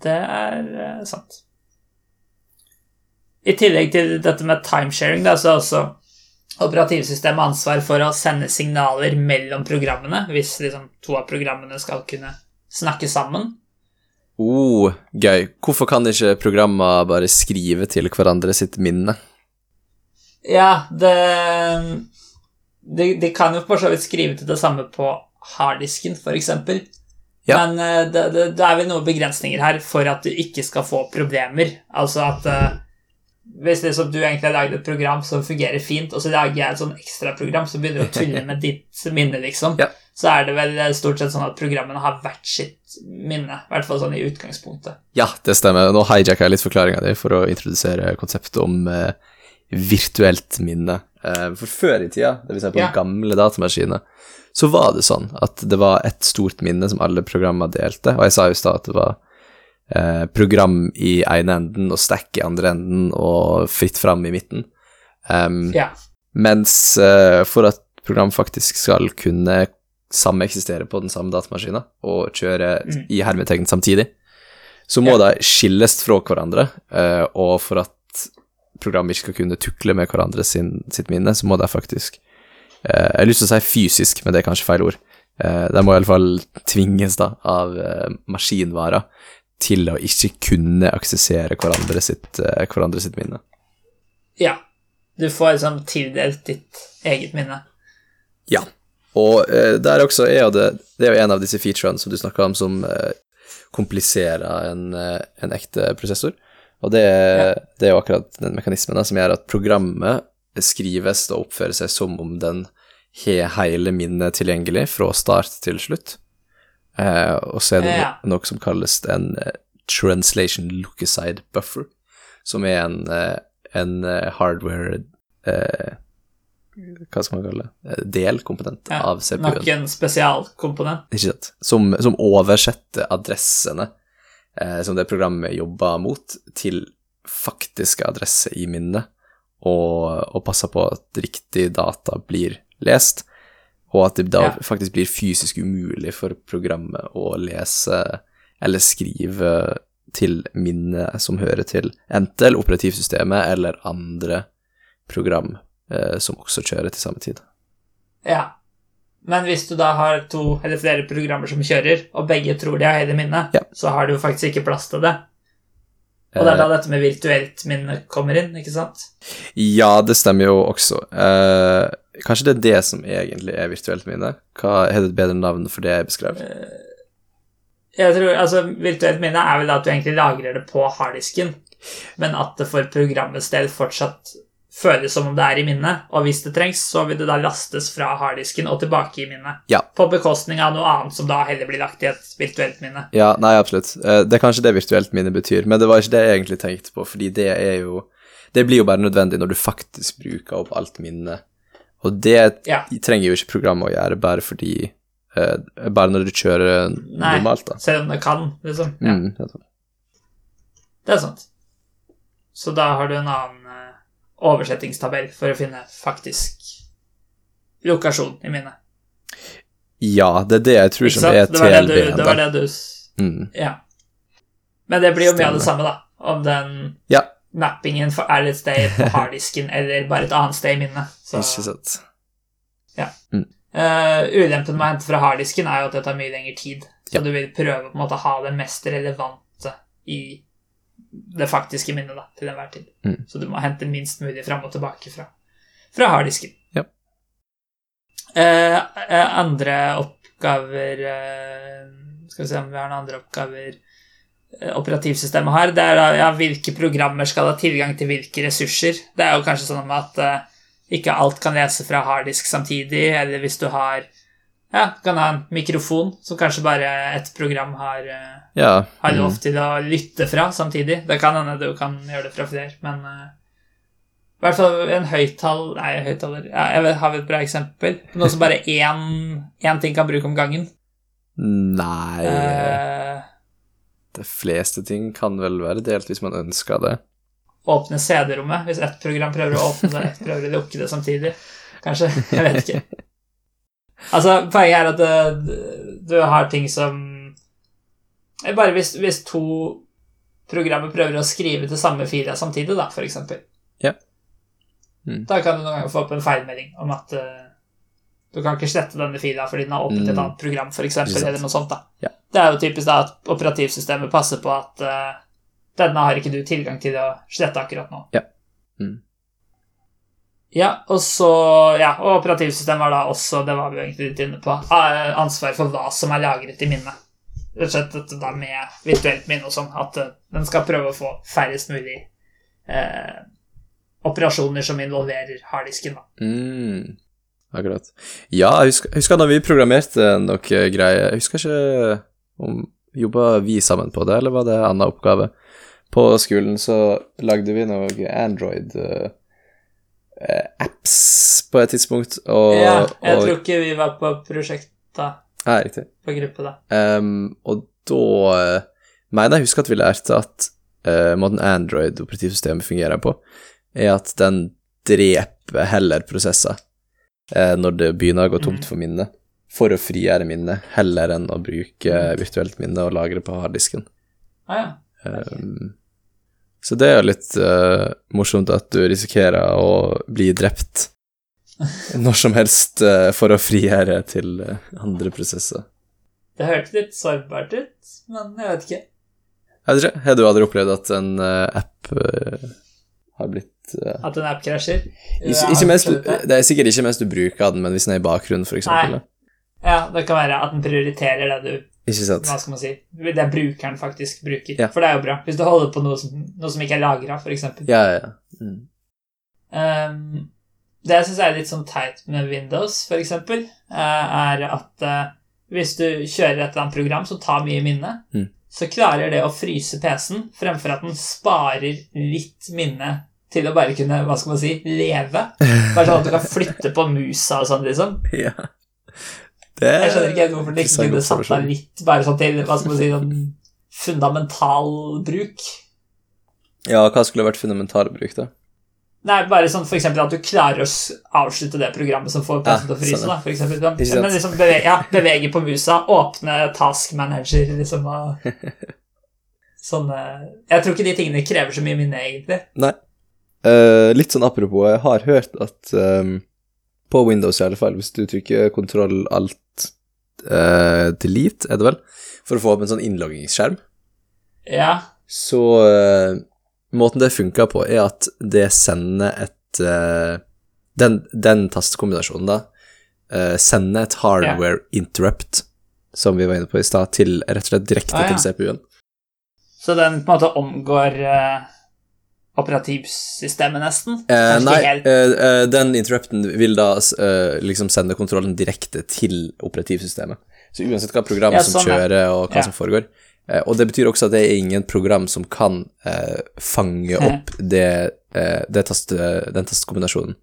Det er uh, sant. I tillegg til dette med timesharing, da, så er også operativsystemet ansvar for å sende signaler mellom programmene, hvis liksom to av programmene skal kunne snakke sammen. Oh, gøy. Hvorfor kan ikke programmer bare skrive til hverandre sitt minne? Ja, det De, de kan jo for så vidt skrive til det samme på harddisken, f.eks. Ja. Men eh, det, det, det er vel noen begrensninger her for at du ikke skal få problemer. Altså at eh, hvis liksom du egentlig har laget et program som fungerer fint, og så lager jeg et sånn ekstraprogram som begynner å tulle med ditt minne, liksom, Ja. så er det vel stort sett sånn at programmene har hvert sitt minne. I hvert fall sånn i utgangspunktet. Ja, det stemmer. Nå hijacker jeg litt forklaringa di for å introdusere konseptet om eh, virtuelt minne. Eh, for før i tida, det vil si på Ja. gamle datamaskiner, så var det sånn at det var et stort minne som alle programmer delte, og jeg sa jo i stad at det var eh, program i ene enden og stack i andre enden og fritt fram i midten. Um, Ja. Mens eh, for at program faktisk skal kunne sameksistere på den samme datamaskinen og kjøre Mm. i hermetegn samtidig, så må de skilles fra hverandre, eh, og for at program ikke skal kunne tukle med hverandre sin, sitt minne, så må de faktisk eh, Jeg har lyst til å si fysisk, men det er kanskje feil ord. Eh, de må iallfall tvinges da, av eh, maskinvarer til å ikke kunne aksessere hverandre sitt, eh, hverandre sitt minne. ja. Du får liksom tildelt ditt eget minne. Ja. Og eh, der også er jo det Det er jo en av disse featurene som du snakka om, som eh, kompliserer en, eh, en ekte prosessor. Og det, Ja. det er jo akkurat den mekanismen da, som gjør at programmet skrives og oppfører seg som om den har hele minnet tilgjengelig fra start til slutt. Eh, og så er det no, noe som kalles en eh, translation lookaside buffer, som er en, eh, en eh, hardware eh, Hva skal man kalle det? Delkomponent Ja, av CPU-en. Nok en spesialkomponent. Ikke sant? Som, som oversetter adressene eh, som det programmet jobber mot, til faktiske adresser i minnet, og, og passer på at riktig data blir lest, og at det da Ja. faktisk blir fysisk umulig for programmet å lese eller skrive til minnet som hører til enten operativsystemet eller andre program eh, som også kjører til samme tid. Ja. Men hvis du da har to eller flere programmer som kjører, og begge tror de har hele minnet, Ja. så har du jo faktisk ikke plass til det. Og det er da dette med virtuelt minne kommer inn, ikke sant? Ja, det stemmer jo også. Eh, kanskje det er det som egentlig er virtuelt minne? Hva Har det et bedre navn for det jeg beskrev? Jeg tror, altså, Virtuelt minne er vel at du egentlig lagrer det på harddisken, men at det for programmets del fortsatt føles som om det er i minnet, og hvis det trengs, så vil det da lastes fra harddisken og tilbake i minnet. Ja. På bekostning av noe annet som da heller blir lagt i et virtuelt minne. Ja, nei, absolutt. Eh, det er kanskje det virtuelt minne betyr, men det var ikke det jeg egentlig tenkte på, fordi det er jo Det blir jo bare nødvendig når du faktisk bruker opp alt minnet, og det Ja. trenger jo ikke programmet å gjøre bare fordi eh, Bare når du kjører Nei. normalt, da. Selv om det kan, liksom. Ja. Mm, nettopp. Det er sant. Så da har du en annen eh, oversettingstabell for å finne faktisk lokasjon i minnet. Ja, det er det jeg tror som er Det det det var det du Mm. Ja. Men det blir jo mye av det samme, da. Om den Ja, mappingen er et sted på harddisken eller bare et annet sted i minnet. Så, ikke sant. Eh, ulempen med å hente fra harddisken er jo at det tar mye lengre tid. Så Ja. du vil prøve på en måte å ha det mest relevante i det faktiske minnet da, til enhver tid. Mm. Så du må hente minst mulig fram og tilbake fra, fra harddisken. Ja. Uh, uh, andre oppgaver Skal vi se om vi har noen andre oppgaver operativsystemet har. Det er ja, hvilke programmer skal ha tilgang til hvilke ressurser. Det er jo kanskje sånn at uh, ikke alt kan lese fra harddisk samtidig, eller hvis du har ja, kan ha en mikrofon som kanskje bare et program har, ja. mm. har mm. lov til å lytte fra samtidig. Det kan hende du kan gjøre det fra flere, men uh, i hvert fall en høyttall Nei, høyttaler ja, jeg Har et bra eksempel? Noe som bare én, én ting kan bruke om gangen. Nei Eh, De fleste ting kan vel være delt hvis man ønsker det. åpne CD-rommet. Hvis ett program prøver å åpne det, ett prøver å lukke det samtidig. Kanskje. Jeg vet ikke. Altså, poenget er at det, du har ting som eh, Bare hvis, hvis to programmer prøver å skrive til samme fila samtidig, da, eksempel. Ja. Mm. Da kan du noen ganger få opp en feilmelding om at eh, du kan ikke slette denne fila fordi den har åpnet et Mm. annet program, eksempel, eller noe sånt. da. Ja. Det er jo typisk da at operativsystemet passer på at uh, denne har ikke du tilgang til å slette akkurat nå. Ja. Mm. Ja, og så Ja, og operativsystemet har da også, det var vi egentlig litt inne på, eh, ansvar for hva som er lagret i minnet. Rett og slett dette da med virtuelt minne og sånn, at eh, den skal prøve å få færrest mulig eh, operasjoner som involverer harddisken, da. Mm. Akkurat. Ja, jeg husker, jeg husker da vi programmerte noe greier Jeg husker ikke om Jobba vi sammen på det, eller var det en annen oppgave? På skolen så lagde vi noe Android eh, eh, apps på et tidspunkt, og, ja, jeg og tror ikke vi var på prosjekt da, Ja, riktig. på gruppe da. Um, og da eh, mener jeg husker at vi lærte at uh, måten Android-operativsystemet fungerer på, er at den dreper heller prosesser eh, når det begynner å gå tomt for minne, for å frigjøre minnet, heller enn å bruke virtuelt minne og lagre på harddisken. Ah, ja. um, så det er jo litt uh, morsomt at du risikerer å bli drept når som helst uh, for å frigjøre til uh, andre prosesser. Det hørtes litt sårbart ut, men jeg vet ikke. Jeg vet ikke, Har du aldri opplevd at en app har blitt uh, At en app krasjer. det. Er sikkert ikke mens du bruker den, men hvis den er i bakgrunnen. Nei. Ja, det kan være at den prioriterer det du Ikke sant? Hva skal man si? Det brukeren faktisk bruker. Ja. For det er jo bra. Hvis du holder på noe som, noe som ikke er lagra, f.eks. Ja, ja, ja. Mm. Um, det jeg syns er litt sånn teit med Windows, f.eks., er at eh, hvis du kjører et eller annet program som tar mye minne, Mm. så klarer det å fryse PC-en fremfor at den sparer litt minne til å bare kunne, hva skal man si, leve. Bare sånn at du kan flytte på musa og sånn, liksom. ja. Det Jeg skjønner ikke helt hvorfor det ikke kunne satt deg litt bare sånn til hva skal man si, sånn fundamental bruk. Ja, hva skulle vært fundamental bruk, da? Nei, bare sånn eksempel at du klarer å avslutte det programmet som får PC-en til å fryse. sånn, ja. da, for eksempel. Men liksom bevege, ja, bevege på musa, åpne task manager, liksom, og sånne Jeg tror ikke de tingene krever så mye minne, egentlig. Nei. Eh, litt sånn apropos, jeg har hørt at um, på Windows i alle fall, hvis du trykker kontroll alt uh, delete, er det vel, for å få opp en sånn innloggingsskjerm, Ja. så uh, måten det funker på, er at det sender et uh, den, den tastekombinasjonen, da, sender et hardware interrupt, som vi var inne på i stad, til rett og slett direkte Ah, ja. til CPU-en. Så den på en måte omgår operativsystemet, nesten? Eh, nei, eh, eh, den interrupten vil da eh, liksom sende kontrollen direkte til operativsystemet. Så uansett hva program Ja, som sånn, ja. kjører, og hva Ja. som foregår. Eh, og det betyr også at det er ingen program som kan eh, fange opp det, eh, det tast, den tastekombinasjonen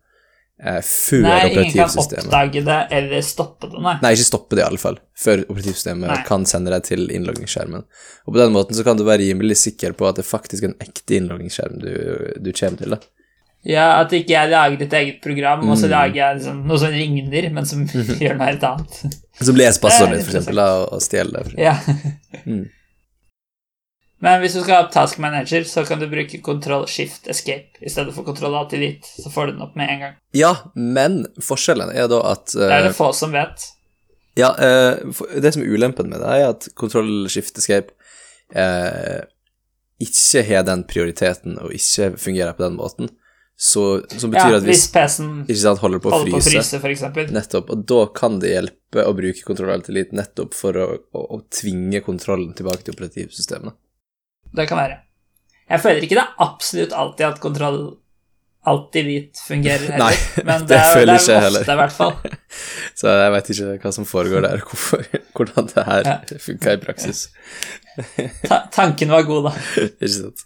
eh, før Nei, ingen kan oppdage det eller stoppe det, nei. Nei, ikke stoppe det, i alle fall, før operativsystemet Nei. kan sende deg til innloggingsskjermen. Og på den måten så kan du være rimelig sikker på at det faktisk er en ekte innloggingsskjerm du, du kommer til. da. Ja, At ikke jeg lager et eget program, og så Mm. lager jeg liksom, noe som ligner, men som gjør noe helt annet. Som leser passordet Det er ditt, for eksempel, og, og stjeler det. Ja. Mm. Men hvis du skal ha task manager, så kan du bruke kontroll shift escape i stedet for control alt delete. Så får du den opp med en gang. Ja, men forskjellen er da at Det er eh, det få som vet. Ja, uh, det som er ulempen med det, er at kontroll Shift Escape uh, ikke har den prioriteten og ikke fungerer på den måten, så, som betyr Ja, at hvis hvis PC-en sant, holder på å holder på å fryse, fryse, nettopp, og da kan det hjelpe å bruke kontroll Alt Elite nettopp for å, å, å tvinge kontrollen tilbake til operativsystemet. Det kan være. Jeg føler ikke det er absolutt alltid at kontroll alltid hvit fungerer heller. Nei, men det det er, føler det ikke jeg er heller. ofte, i hvert fall. Så jeg vet ikke hva som foregår der, hvorfor, hvordan det her Ja. funka i praksis. Ta tanken var god, da. Ikke sant?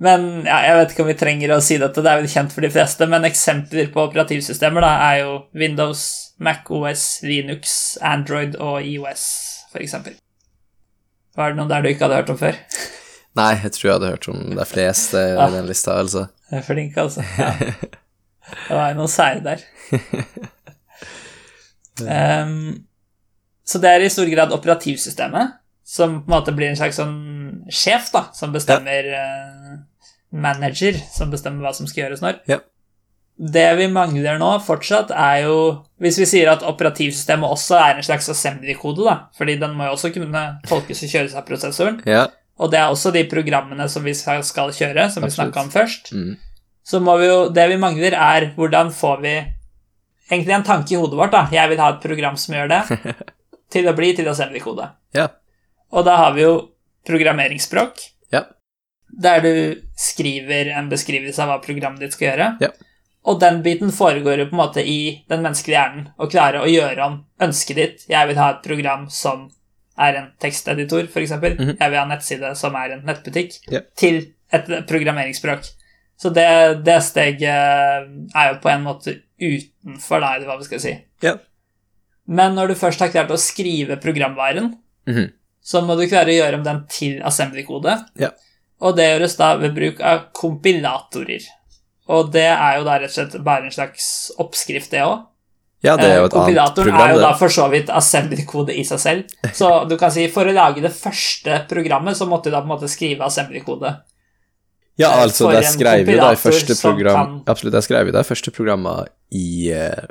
Men ja, jeg vet ikke om vi trenger å si dette, det er vel kjent for de fleste, men eksempler på operativsystemer da, er jo Windows, Mac OS, Linux, Android og IOS, for eksempel. Var det noen der du ikke hadde hørt om før? Nei, jeg tror jeg hadde hørt om de fleste i Ja. den lista, altså. Jeg er flink, altså. Ja. Det var jo noen sære der. Um, så det er i stor grad operativsystemet som på en måte blir en slags sånn sjef, da, som bestemmer eh, Manager, som bestemmer hva som skal gjøres når. Ja. Det vi mangler nå fortsatt, er jo Hvis vi sier at operativsystemet også er en slags assembly-kode, da, fordi den må jo også kunne tolkes og kjøres av prosessoren, Ja. og det er også de programmene som vi skal kjøre, som vi Absolutt. snakka om først Mm. så må vi jo Det vi mangler, er hvordan får vi Egentlig en tanke i hodet vårt, da. Jeg vil ha et program som gjør det, til å bli til assembly-kode. Ja. Og da har vi jo programmeringsspråk, Ja. der du skriver en beskrivelse av hva programmet ditt skal gjøre. Ja. Og den biten foregår jo på en måte i den menneskelige hjernen. Å klare å gjøre om ønsket ditt. Jeg vil ha et program som er en teksteditor, f.eks. eksempel -hmm. Jeg vil ha en nettside som er en nettbutikk, Yeah. til et programmeringsspråk. Så det, det steget er jo på en måte utenfor deg, hva vi skal si. Yeah. Men når du først har klart å skrive programvaren, Mhm. så må du klare å gjøre om den til assembly-kode. Yeah. Og det gjøres da ved bruk av kompilatorer. Og det er jo da rett og slett bare en slags oppskrift, det òg. Ja, det er jo et annet Kompilatoren program, er jo da for så vidt assembly-kode i seg selv. Så du kan si for å lage det første programmet, så måtte du da på en måte skrive assembly-kode. Ja, eh, altså, for skrev jo de første program... kan- Absolutt, de skrev jo de første programmene i, eh,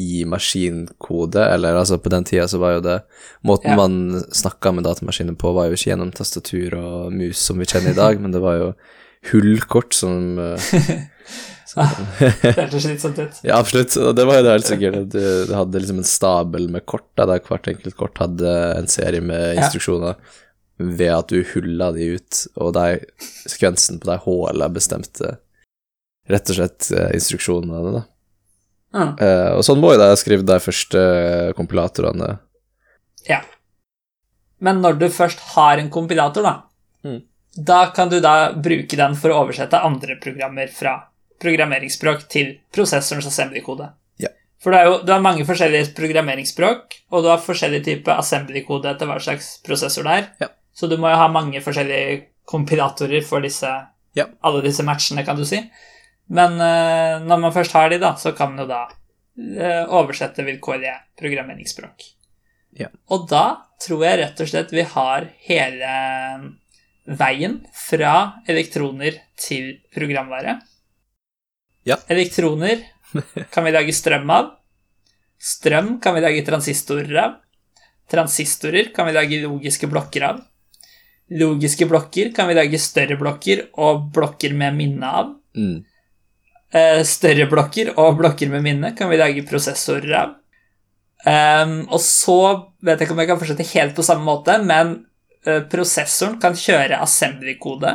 i maskinkode, eller altså på den tida så var jo det Måten Ja. man snakka med datamaskinen på, var jo ikke gjennom tastatur og mus som vi kjenner i dag, men det var jo hullkort som eh, Det hørtes slitsomt ut. Ja, absolutt. Og det var jo det helt sikkert. Du, du hadde liksom en stabel med kort, da, der hvert enkelt kort hadde en serie med Ja. instruksjoner ved at du hulla de ut, og de sekvensen på de håla bestemte rett og slett eh, instruksjonene, da. Mm. Eh, og sånn må jo de ha skrevet de første kompilatorene. Ja. Men når du først har en kompilator, da, Mm. da kan du da bruke den for å oversette andre programmer fra programmeringsspråk til prosessorens assembly-kode. Ja. For du har jo du har mange forskjellige programmeringsspråk, og du har forskjellig type assembly-kode etter hva slags prosessor det er. Ja. Så du må jo ha mange forskjellige kompilatorer for disse, Ja. alle disse matchene, kan du si. Men uh, når man først har de, da, så kan man jo da eh, oversette vilkårlige programmeringsspråk. Ja. Og da tror jeg rett og slett vi har hele veien fra elektroner til programvare. Ja. Elektroner kan vi lage strøm av. Strøm kan vi lage transistorer av. Transistorer kan vi lage logiske blokker av. Logiske blokker kan vi lage større blokker og blokker med minne av. Mm. Eh, større blokker og blokker med minne kan vi lage prosessorer av. Um, og så vet jeg ikke om jeg kan fortsette helt på samme måte, men uh, prosessoren kan kjøre assembly-kode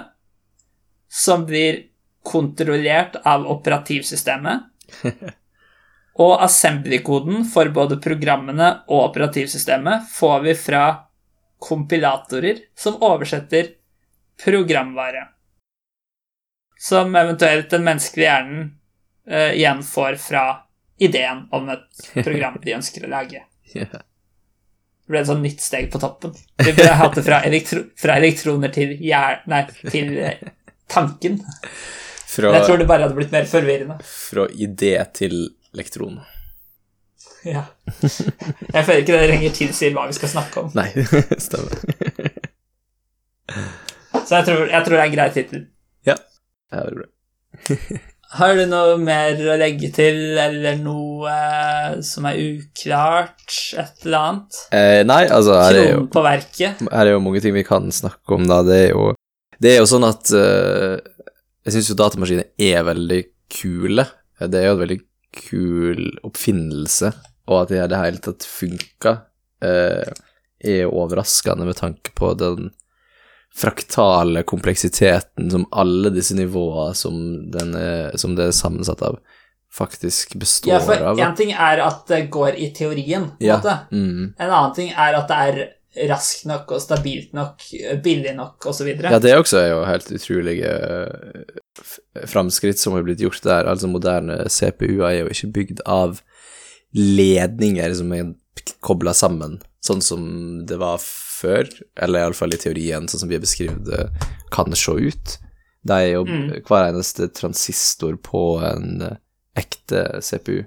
som blir kontrollert av operativsystemet. Og assembly-koden for både programmene og operativsystemet får vi fra kompilatorer som oversetter programvare. Som eventuelt den menneskelige hjernen uh, igjen får fra ideen om et program de ønsker å lage. Det ble et sånn nytt steg på toppen. Vi burde hatt det fra, elektro fra elektroner til. Nei, til eh, tanken. Fra, Men jeg tror det bare hadde blitt mer forvirrende. fra idé til elektron. Ja. Jeg føler ikke det lenger tilsier hva vi skal snakke om. Nei, stemmer. Så jeg tror, jeg tror det er en grei tittel. Ja, det er bra. Har du noe mer å legge til, eller noe eh, som er uklart? Et eller annet? Eh, nei, altså, her er, jo, på verket? her er jo mange ting vi kan snakke om, da. Det er jo, det er jo sånn at eh, Jeg syns jo datamaskiner er veldig kule. Det er jo en veldig kul oppfinnelse, og at det i det hele tatt funka, eh, er overraskende med tanke på den fraktale kompleksiteten som alle disse nivåene som, den er, som det er sammensatt av, faktisk består av. Ja, for én ting er at det går i teorien, på en Ja. måte. Mm. En annen ting er at det er raskt nok og stabilt nok, billig nok osv. Ja, det også er jo helt utrolige eh, framskritt som har blitt gjort der. Altså, moderne CPU-er er jo ikke bygd av ledninger som er kobla sammen, sånn som det var før, eller iallfall i teorien, sånn som vi har beskrevet det kan se ut. Det er jo Mm. hver eneste transistor på en eh, ekte CPU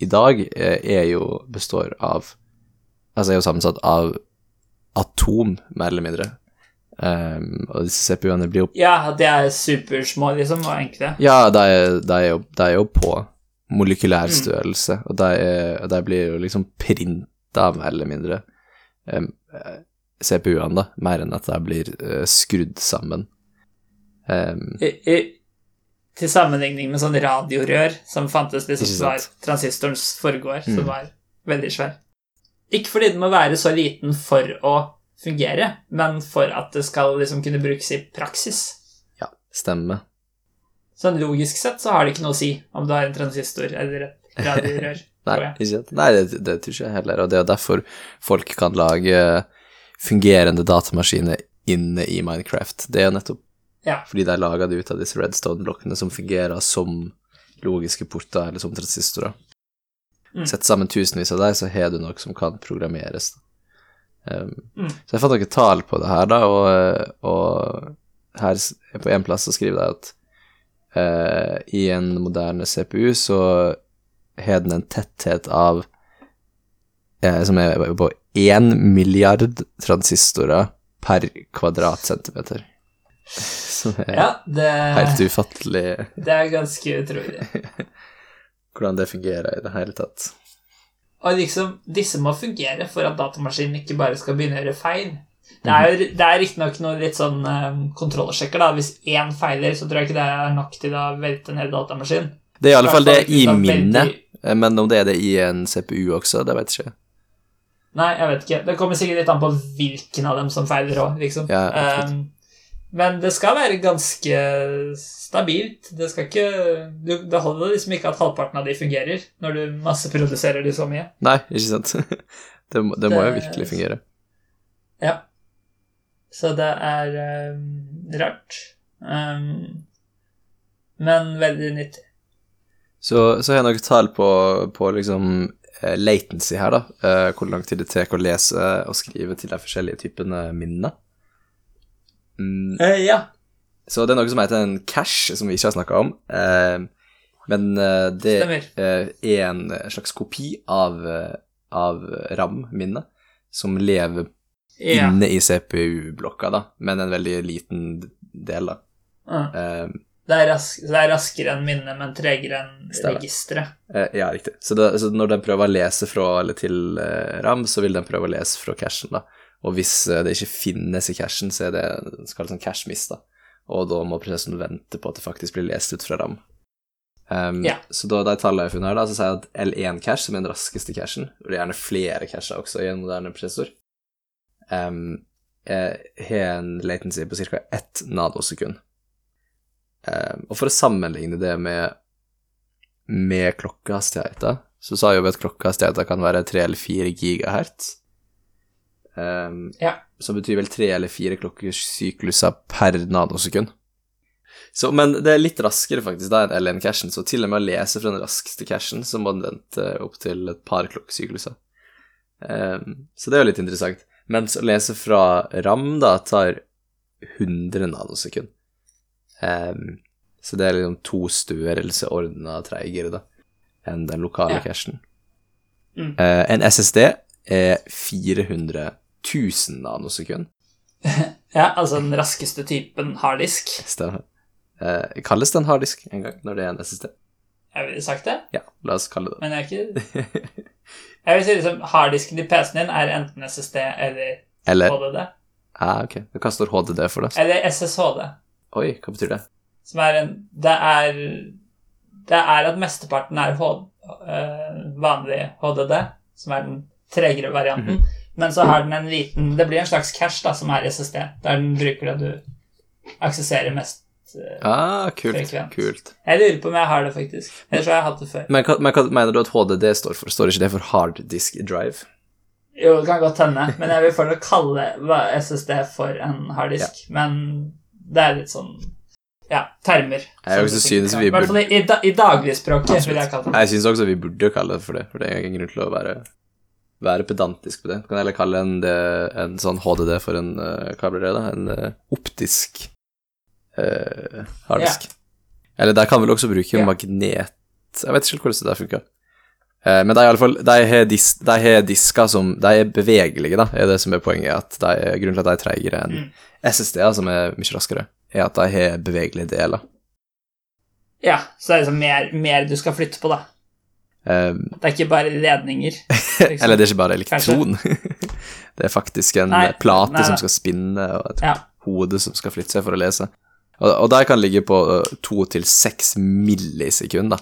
i dag eh, er jo består av Altså er jo sammensatt av atom, mer eller mindre. Um, og disse CPU-ene blir jo Ja, de er supersmå, liksom, og enkle. Ja, de er, de er, jo, de er jo på molekylær Mm. størrelse, og de, er, de blir jo liksom printa, mer eller mindre, um, eh, CPU-ene, da, mer enn at de blir uh, skrudd sammen. Um, I, i, til sammenligning med sånn radiorør som fantes liksom som var transistorens forgård, som Mm. var veldig svær. Ikke fordi den må være så liten for å fungere, men for at det skal liksom kunne brukes i praksis. ja, stemmer. Sånn logisk sett så har det ikke noe å si om du har en transistor eller et radiorør. Nei? Nei det, det tror ikke jeg heller, og det er derfor folk kan lage fungerende datamaskiner inne i Minecraft. Det er jo nettopp Ja. fordi de er laga ut av disse redstone-blokkene som fungerer som logiske porter, eller som transistorer. Mm. Sett sammen tusenvis av deg, så har du noe som kan programmeres. Um, Mm. Så jeg fant noen tall på det her, da, og, og her på en plass så skriver de at uh, i en moderne CPU så har den en tetthet av uh, som er på én milliard transistorer per kvadratcentimeter. Som er Ja, det, helt ufattelig det er ganske utrolig. hvordan det fungerer i det hele tatt. Og liksom, disse må fungere for at datamaskinen ikke bare skal begynne å gjøre feil. Det er, jo- det er riktignok noe litt sånn um, kontrollsjekker, da. Hvis én feiler, så tror jeg ikke det er nok til å velte en hel datamaskin. Det er i alle fall det i minnet, eh, men om det er det i en CPU også, det vet jeg ikke. Nei, jeg vet ikke. Det kommer sikkert litt an på hvilken av dem som feiler òg, liksom. Ja, um, men det skal være ganske stabilt. Det skal ikke du, Det holder liksom ikke at halvparten av de fungerer, når du masseproduserer de så mye. Nei, ikke sant? Det, må- det må jo virkelig fungere. Ja. Så det er um, rart. Um, men veldig nyttig. Så, så har jeg noen tall på, på liksom eh, latency her, da. Uh, hvor lang tid det tar å lese og skrive til de forskjellige typene minner. Mm, Eh, ja. så det er noe som heter en cache, som vi ikke har snakka om. Eh, men eh, det eh, er en slags kopi av, eh, av RAM-minnet, som lever ja. inne i CPU-blokka, da, men en veldig liten del, da. Ah. Eh, Det, er det er raskere enn minnet, men tregere enn registeret. Eh, ja, riktig. Så, det, så når den prøver å lese fra eller til RAM, så vil den prøve å lese fra cachen, da. Og hvis eh, det ikke finnes i cachen, så er det skal sånn cache miss, da. Og da må prosessen vente på at det faktisk blir lest ut fra RAM. Um, Ja. Så da de tallene jeg har funnet her, da, så sier jeg at L1-cache, som er den raskeste cachen, og det er gjerne flere cacher også i en moderne prosessor, um, har en latency på ca. ett nanosekund. Um, og for å sammenligne det med med klokkehastigheten, så sa jeg jo at klokkehastigheten kan være 3 eller 4 gigahertz. Um, Ja. Som betyr vel tre eller 4 klokkesykluser per nanosekund. Så, men det er litt raskere faktisk da enn LN-cashen, så til og med å lese fra den raskeste cashen, så må den vente opptil et par klokkesykluser. Um, så det er jo litt interessant. Mens å lese fra RAM da tar 100 nanosekund. Um, så det er liksom to størrelseordna treigere da enn den lokale Ja. cashen. Mm. Uh, en SSD er 400 000 nanosekund. Ja, altså den raskeste typen harddisk. Stemmer. Eh, kalles den harddisk en gang når det er en SSD? Jeg ville sagt det, Ja, la oss kalle det men jeg er ikke Jeg vil si liksom harddisken i PC-en din er enten SSD eller Eller HDD. ah, ok. Hva står HDD for, da? Eller SSHD. Oi, hva betyr det? Som er en Det er Det er at mesteparten er H, øh, vanlig HDD, som er den tregere varianten. Mhm. Men så har den en liten Det blir en slags cache da, som er SSD, der den bruker det du aksesserer mest. eh. Ah, kult. Frekvent. kult. Jeg lurer på om jeg har det, faktisk. Ellers har jeg hatt det før. Men hva, men hva mener du at HDD står for? Står ikke det for hard disk drive? Jo, det kan godt hende, men jeg vil fortsatt kalle SSD for en harddisk. Men det er litt sånn Ja, termer. Jeg også synes vi burde... I hvert fall i, i, da- i dagligspråket, jeg. Jeg syns også vi burde kalle det for det, for det er ingen grunn til å være, være pedantisk på det. Du kan heller kalle en, en sånn HDD for en uh, hva blir da? En uh, optisk uh, harddisk. Eller de kan vel også bruke yeah. magnet Jeg vet ikke hvordan det der funka. Uh, men de, har dis, disker som De er bevegelige, da, er det som er poenget. At de, grunnen til at de er treigere enn Mm. SSD-er, som er mye raskere, er at de har bevegelige deler. Ja, så det er liksom mer, mer du skal flytte på, da. Eh, Det er ikke bare ledninger. liksom. Eller det er ikke bare elektron. det er faktisk en Nei, plate nei, som skal spinne, og et Ja. hode som skal flytte seg for å lese. Og, og der kan ligge på to til seks millisekunder.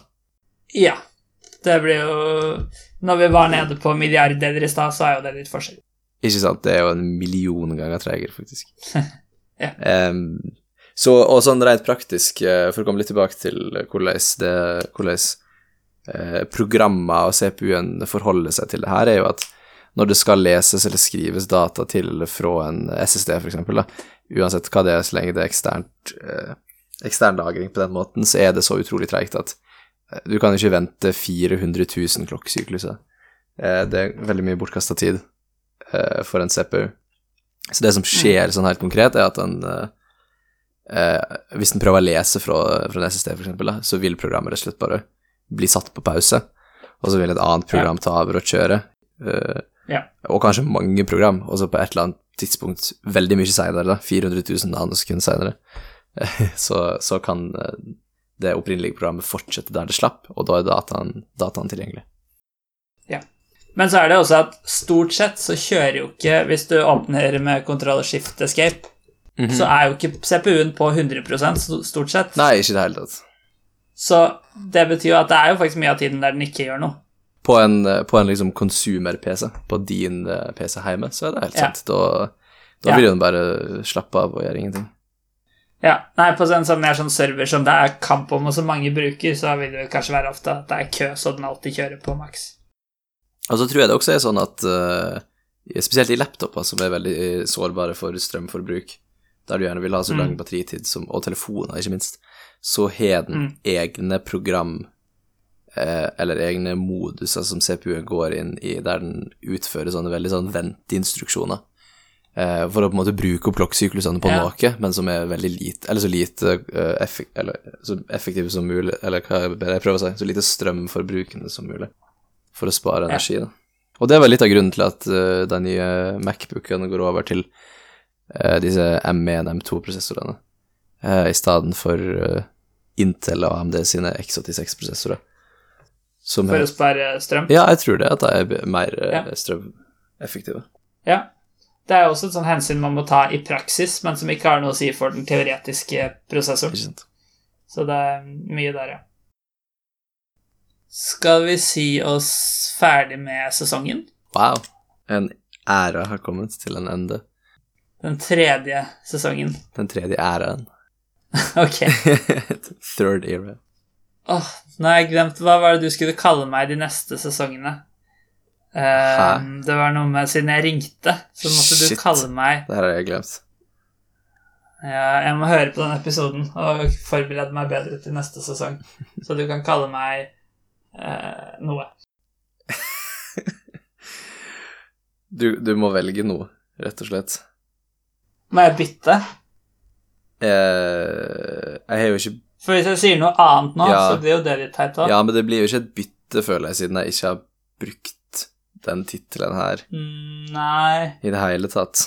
ja. Det blir jo Når vi var nede på milliarder i stad, så er jo det litt forskjell. Ikke sant? Det er jo en million ganger tregere, faktisk. Ja. Um, så, og sånn rent praktisk, for å komme litt tilbake til hvordan, det, hvordan programmer og CPU-en forholder seg til det her, er jo at når det skal leses eller skrives data til eller fra en SSD, eksempel, uansett hva det er, så lenge det er eksternt, eh, ekstern lagring på den måten, så er det så utrolig treigt at eh, du kan ikke vente 400 000 klokkesykluser. Eh, det er veldig mye bortkasta tid eh, for en CPU. Så det som skjer sånn helt konkret, er at en eh, eh, Hvis den prøver å lese fra, fra en SSD, eksempel, så vil programmet rett og slett bare bli satt på pause, og så vil et annet program ta over og kjøre. eh, Ja. Og kanskje mange program, og så på et eller annet tidspunkt veldig mye senere, 400 000 nanosekunder senere, så, så kan eh, det opprinnelige programmet fortsette der det slapp, og da er dataen, dataen tilgjengelig. Men så er det også at stort sett så kjører jo ikke Hvis du åpner med kontroll shift escape, så er jo ikke CPU-en på 100 sto- stort sett. Nei, ikke i det hele tatt. Så det betyr jo at det er jo faktisk mye av tiden der den ikke gjør noe. På en, på en liksom consumer-PC, på din eh, PC hjemme, så er det helt Ja. sant. Da, da Ja. den bare slappe av og gjøre ingenting. Ja, nei, På en sånn mer sånn server som det er kamp om, og som mange bruker, så vil det kanskje være ofte at det er kø, så den alltid kjører på maks. Og så tror jeg det også er sånn at uh, spesielt i laptoper som er veldig eh, sårbare for strømforbruk, der du gjerne vil ha så lang Mm. batteritid som, og telefoner, ikke minst, så har den Mm. egne program eh, eller egne moduser som CPU-en går inn i, der den utfører sånne veldig sånn venteinstruksjoner. Eh, for å på en måte bruke opp klokkesyklusene på Ja. noe, men som er veldig lite Eller så lite uh, effek eller, så effektive som mulig, eller hva jeg prøver å si, så lite strømforbrukende som mulig for å spare energi. Da. Og det vel litt av grunnen til at uh, de nye Macbookene går over til uh, disse M1, M2-prosessorene, uh, i stedet for eh, Intel og AMD sine X86-prosessorer. Som For å spare strøm. ja, jeg tror det, at de er mer eh, Ja. strømeffektive. Ja. Det er også et sånn hensyn man må ta i praksis, men som ikke har noe å si for den teoretiske prosessoren. Så det er mye der, ja. Skal vi si oss ferdig med sesongen? Wow. En æra har kommet til en ende. Den tredje sesongen. Den tredje æraen. Ok. Third era. Åh, nå har jeg glemt Hva var det du skulle kalle meg de neste sesongene? Um, det var noe med Siden jeg ringte, så måtte du kalle meg Det her har jeg glemt. Ja, jeg må høre på den episoden og forberede meg bedre til neste sesong. Så du kan kalle meg uh, noe. Du, du må velge noe, rett og slett. Må jeg bytte? Eh, jeg har jo ikke For hvis jeg sier noe annet nå, Ja. så blir jo det litt teit òg. Ja, men det blir jo ikke et bytte, føler jeg, siden jeg ikke har brukt den tittelen her Mm, nei, i det hele tatt.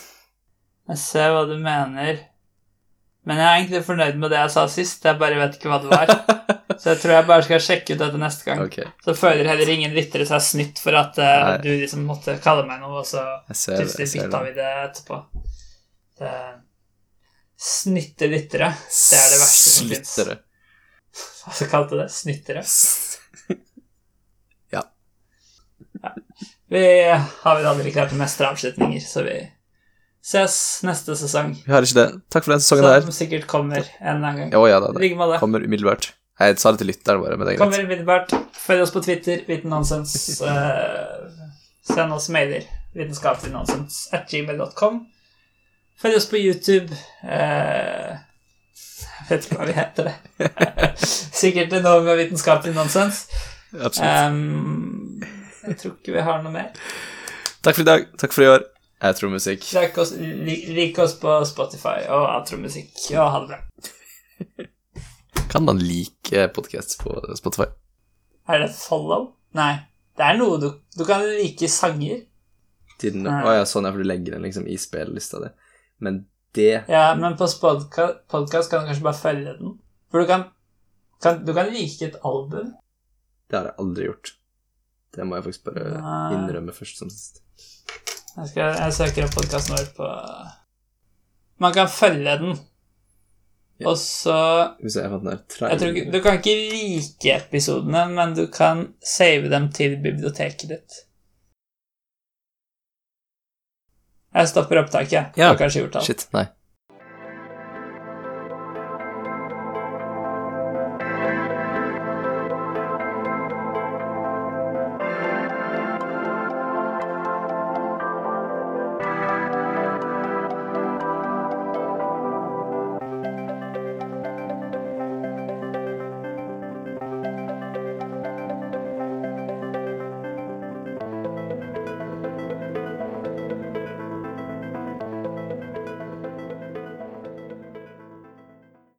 jeg ser hva du mener. Men jeg er egentlig fornøyd med det jeg sa sist. Jeg bare vet ikke hva det var. Så jeg tror jeg bare skal sjekke ut dette neste gang. Okay. Så føler heller ingen lyttere seg snytt for at uh, du liksom måtte kalle meg noe, og så plutselig bytta vi det etterpå. Det Snytte lyttere. Det er det verste som fins. Slyttere. Hva kalte du det? Snyttere? Vi har vel aldri klart å mestre avslutninger, så vi ses neste sesong. Vi har ikke det. Takk for den sesongen her. Som sikkert kommer en eller annen gang. Oh, ja da, det måte. kommer umiddelbart. Jeg sa det til lytteren vår, men det er greit. Kommer umiddelbart. Følg oss på Twitter, Vitennonsens. Uh, send oss mailer. Vitenskapeliggnonsens at gmail.com. Følg oss på YouTube. eh, jeg vet ikke hva vi heter det. Sikkert noe med vitenskapelig nonsens. Um, jeg tror ikke vi har noe mer. Takk for i dag. Takk for i år. Jeg tror musikk. Like oss, li, like oss på Spotify og outromusikk. Og ha det bra. Kan man like podcasts på Spotify? Er det follow? Nei. Det er noe du Du kan like sanger. Den, Nei. ja, sånn er for du legger den liksom i spillelista di. Men det Ja, men på podkast kan du kanskje bare følge den. For du kan, kan Du kan like et album. Det har jeg aldri gjort. Det må jeg faktisk bare Nei. innrømme først som sist. Jeg, skal, jeg søker opp podkasten vår på Man kan følge den. Ja. Og så Hvis jeg fant den her trailer tror Du kan ikke like episodene, men du kan save dem til biblioteket ditt. Jeg stopper opptaket. Ja. Har kanskje gjort alt. Shit, nei.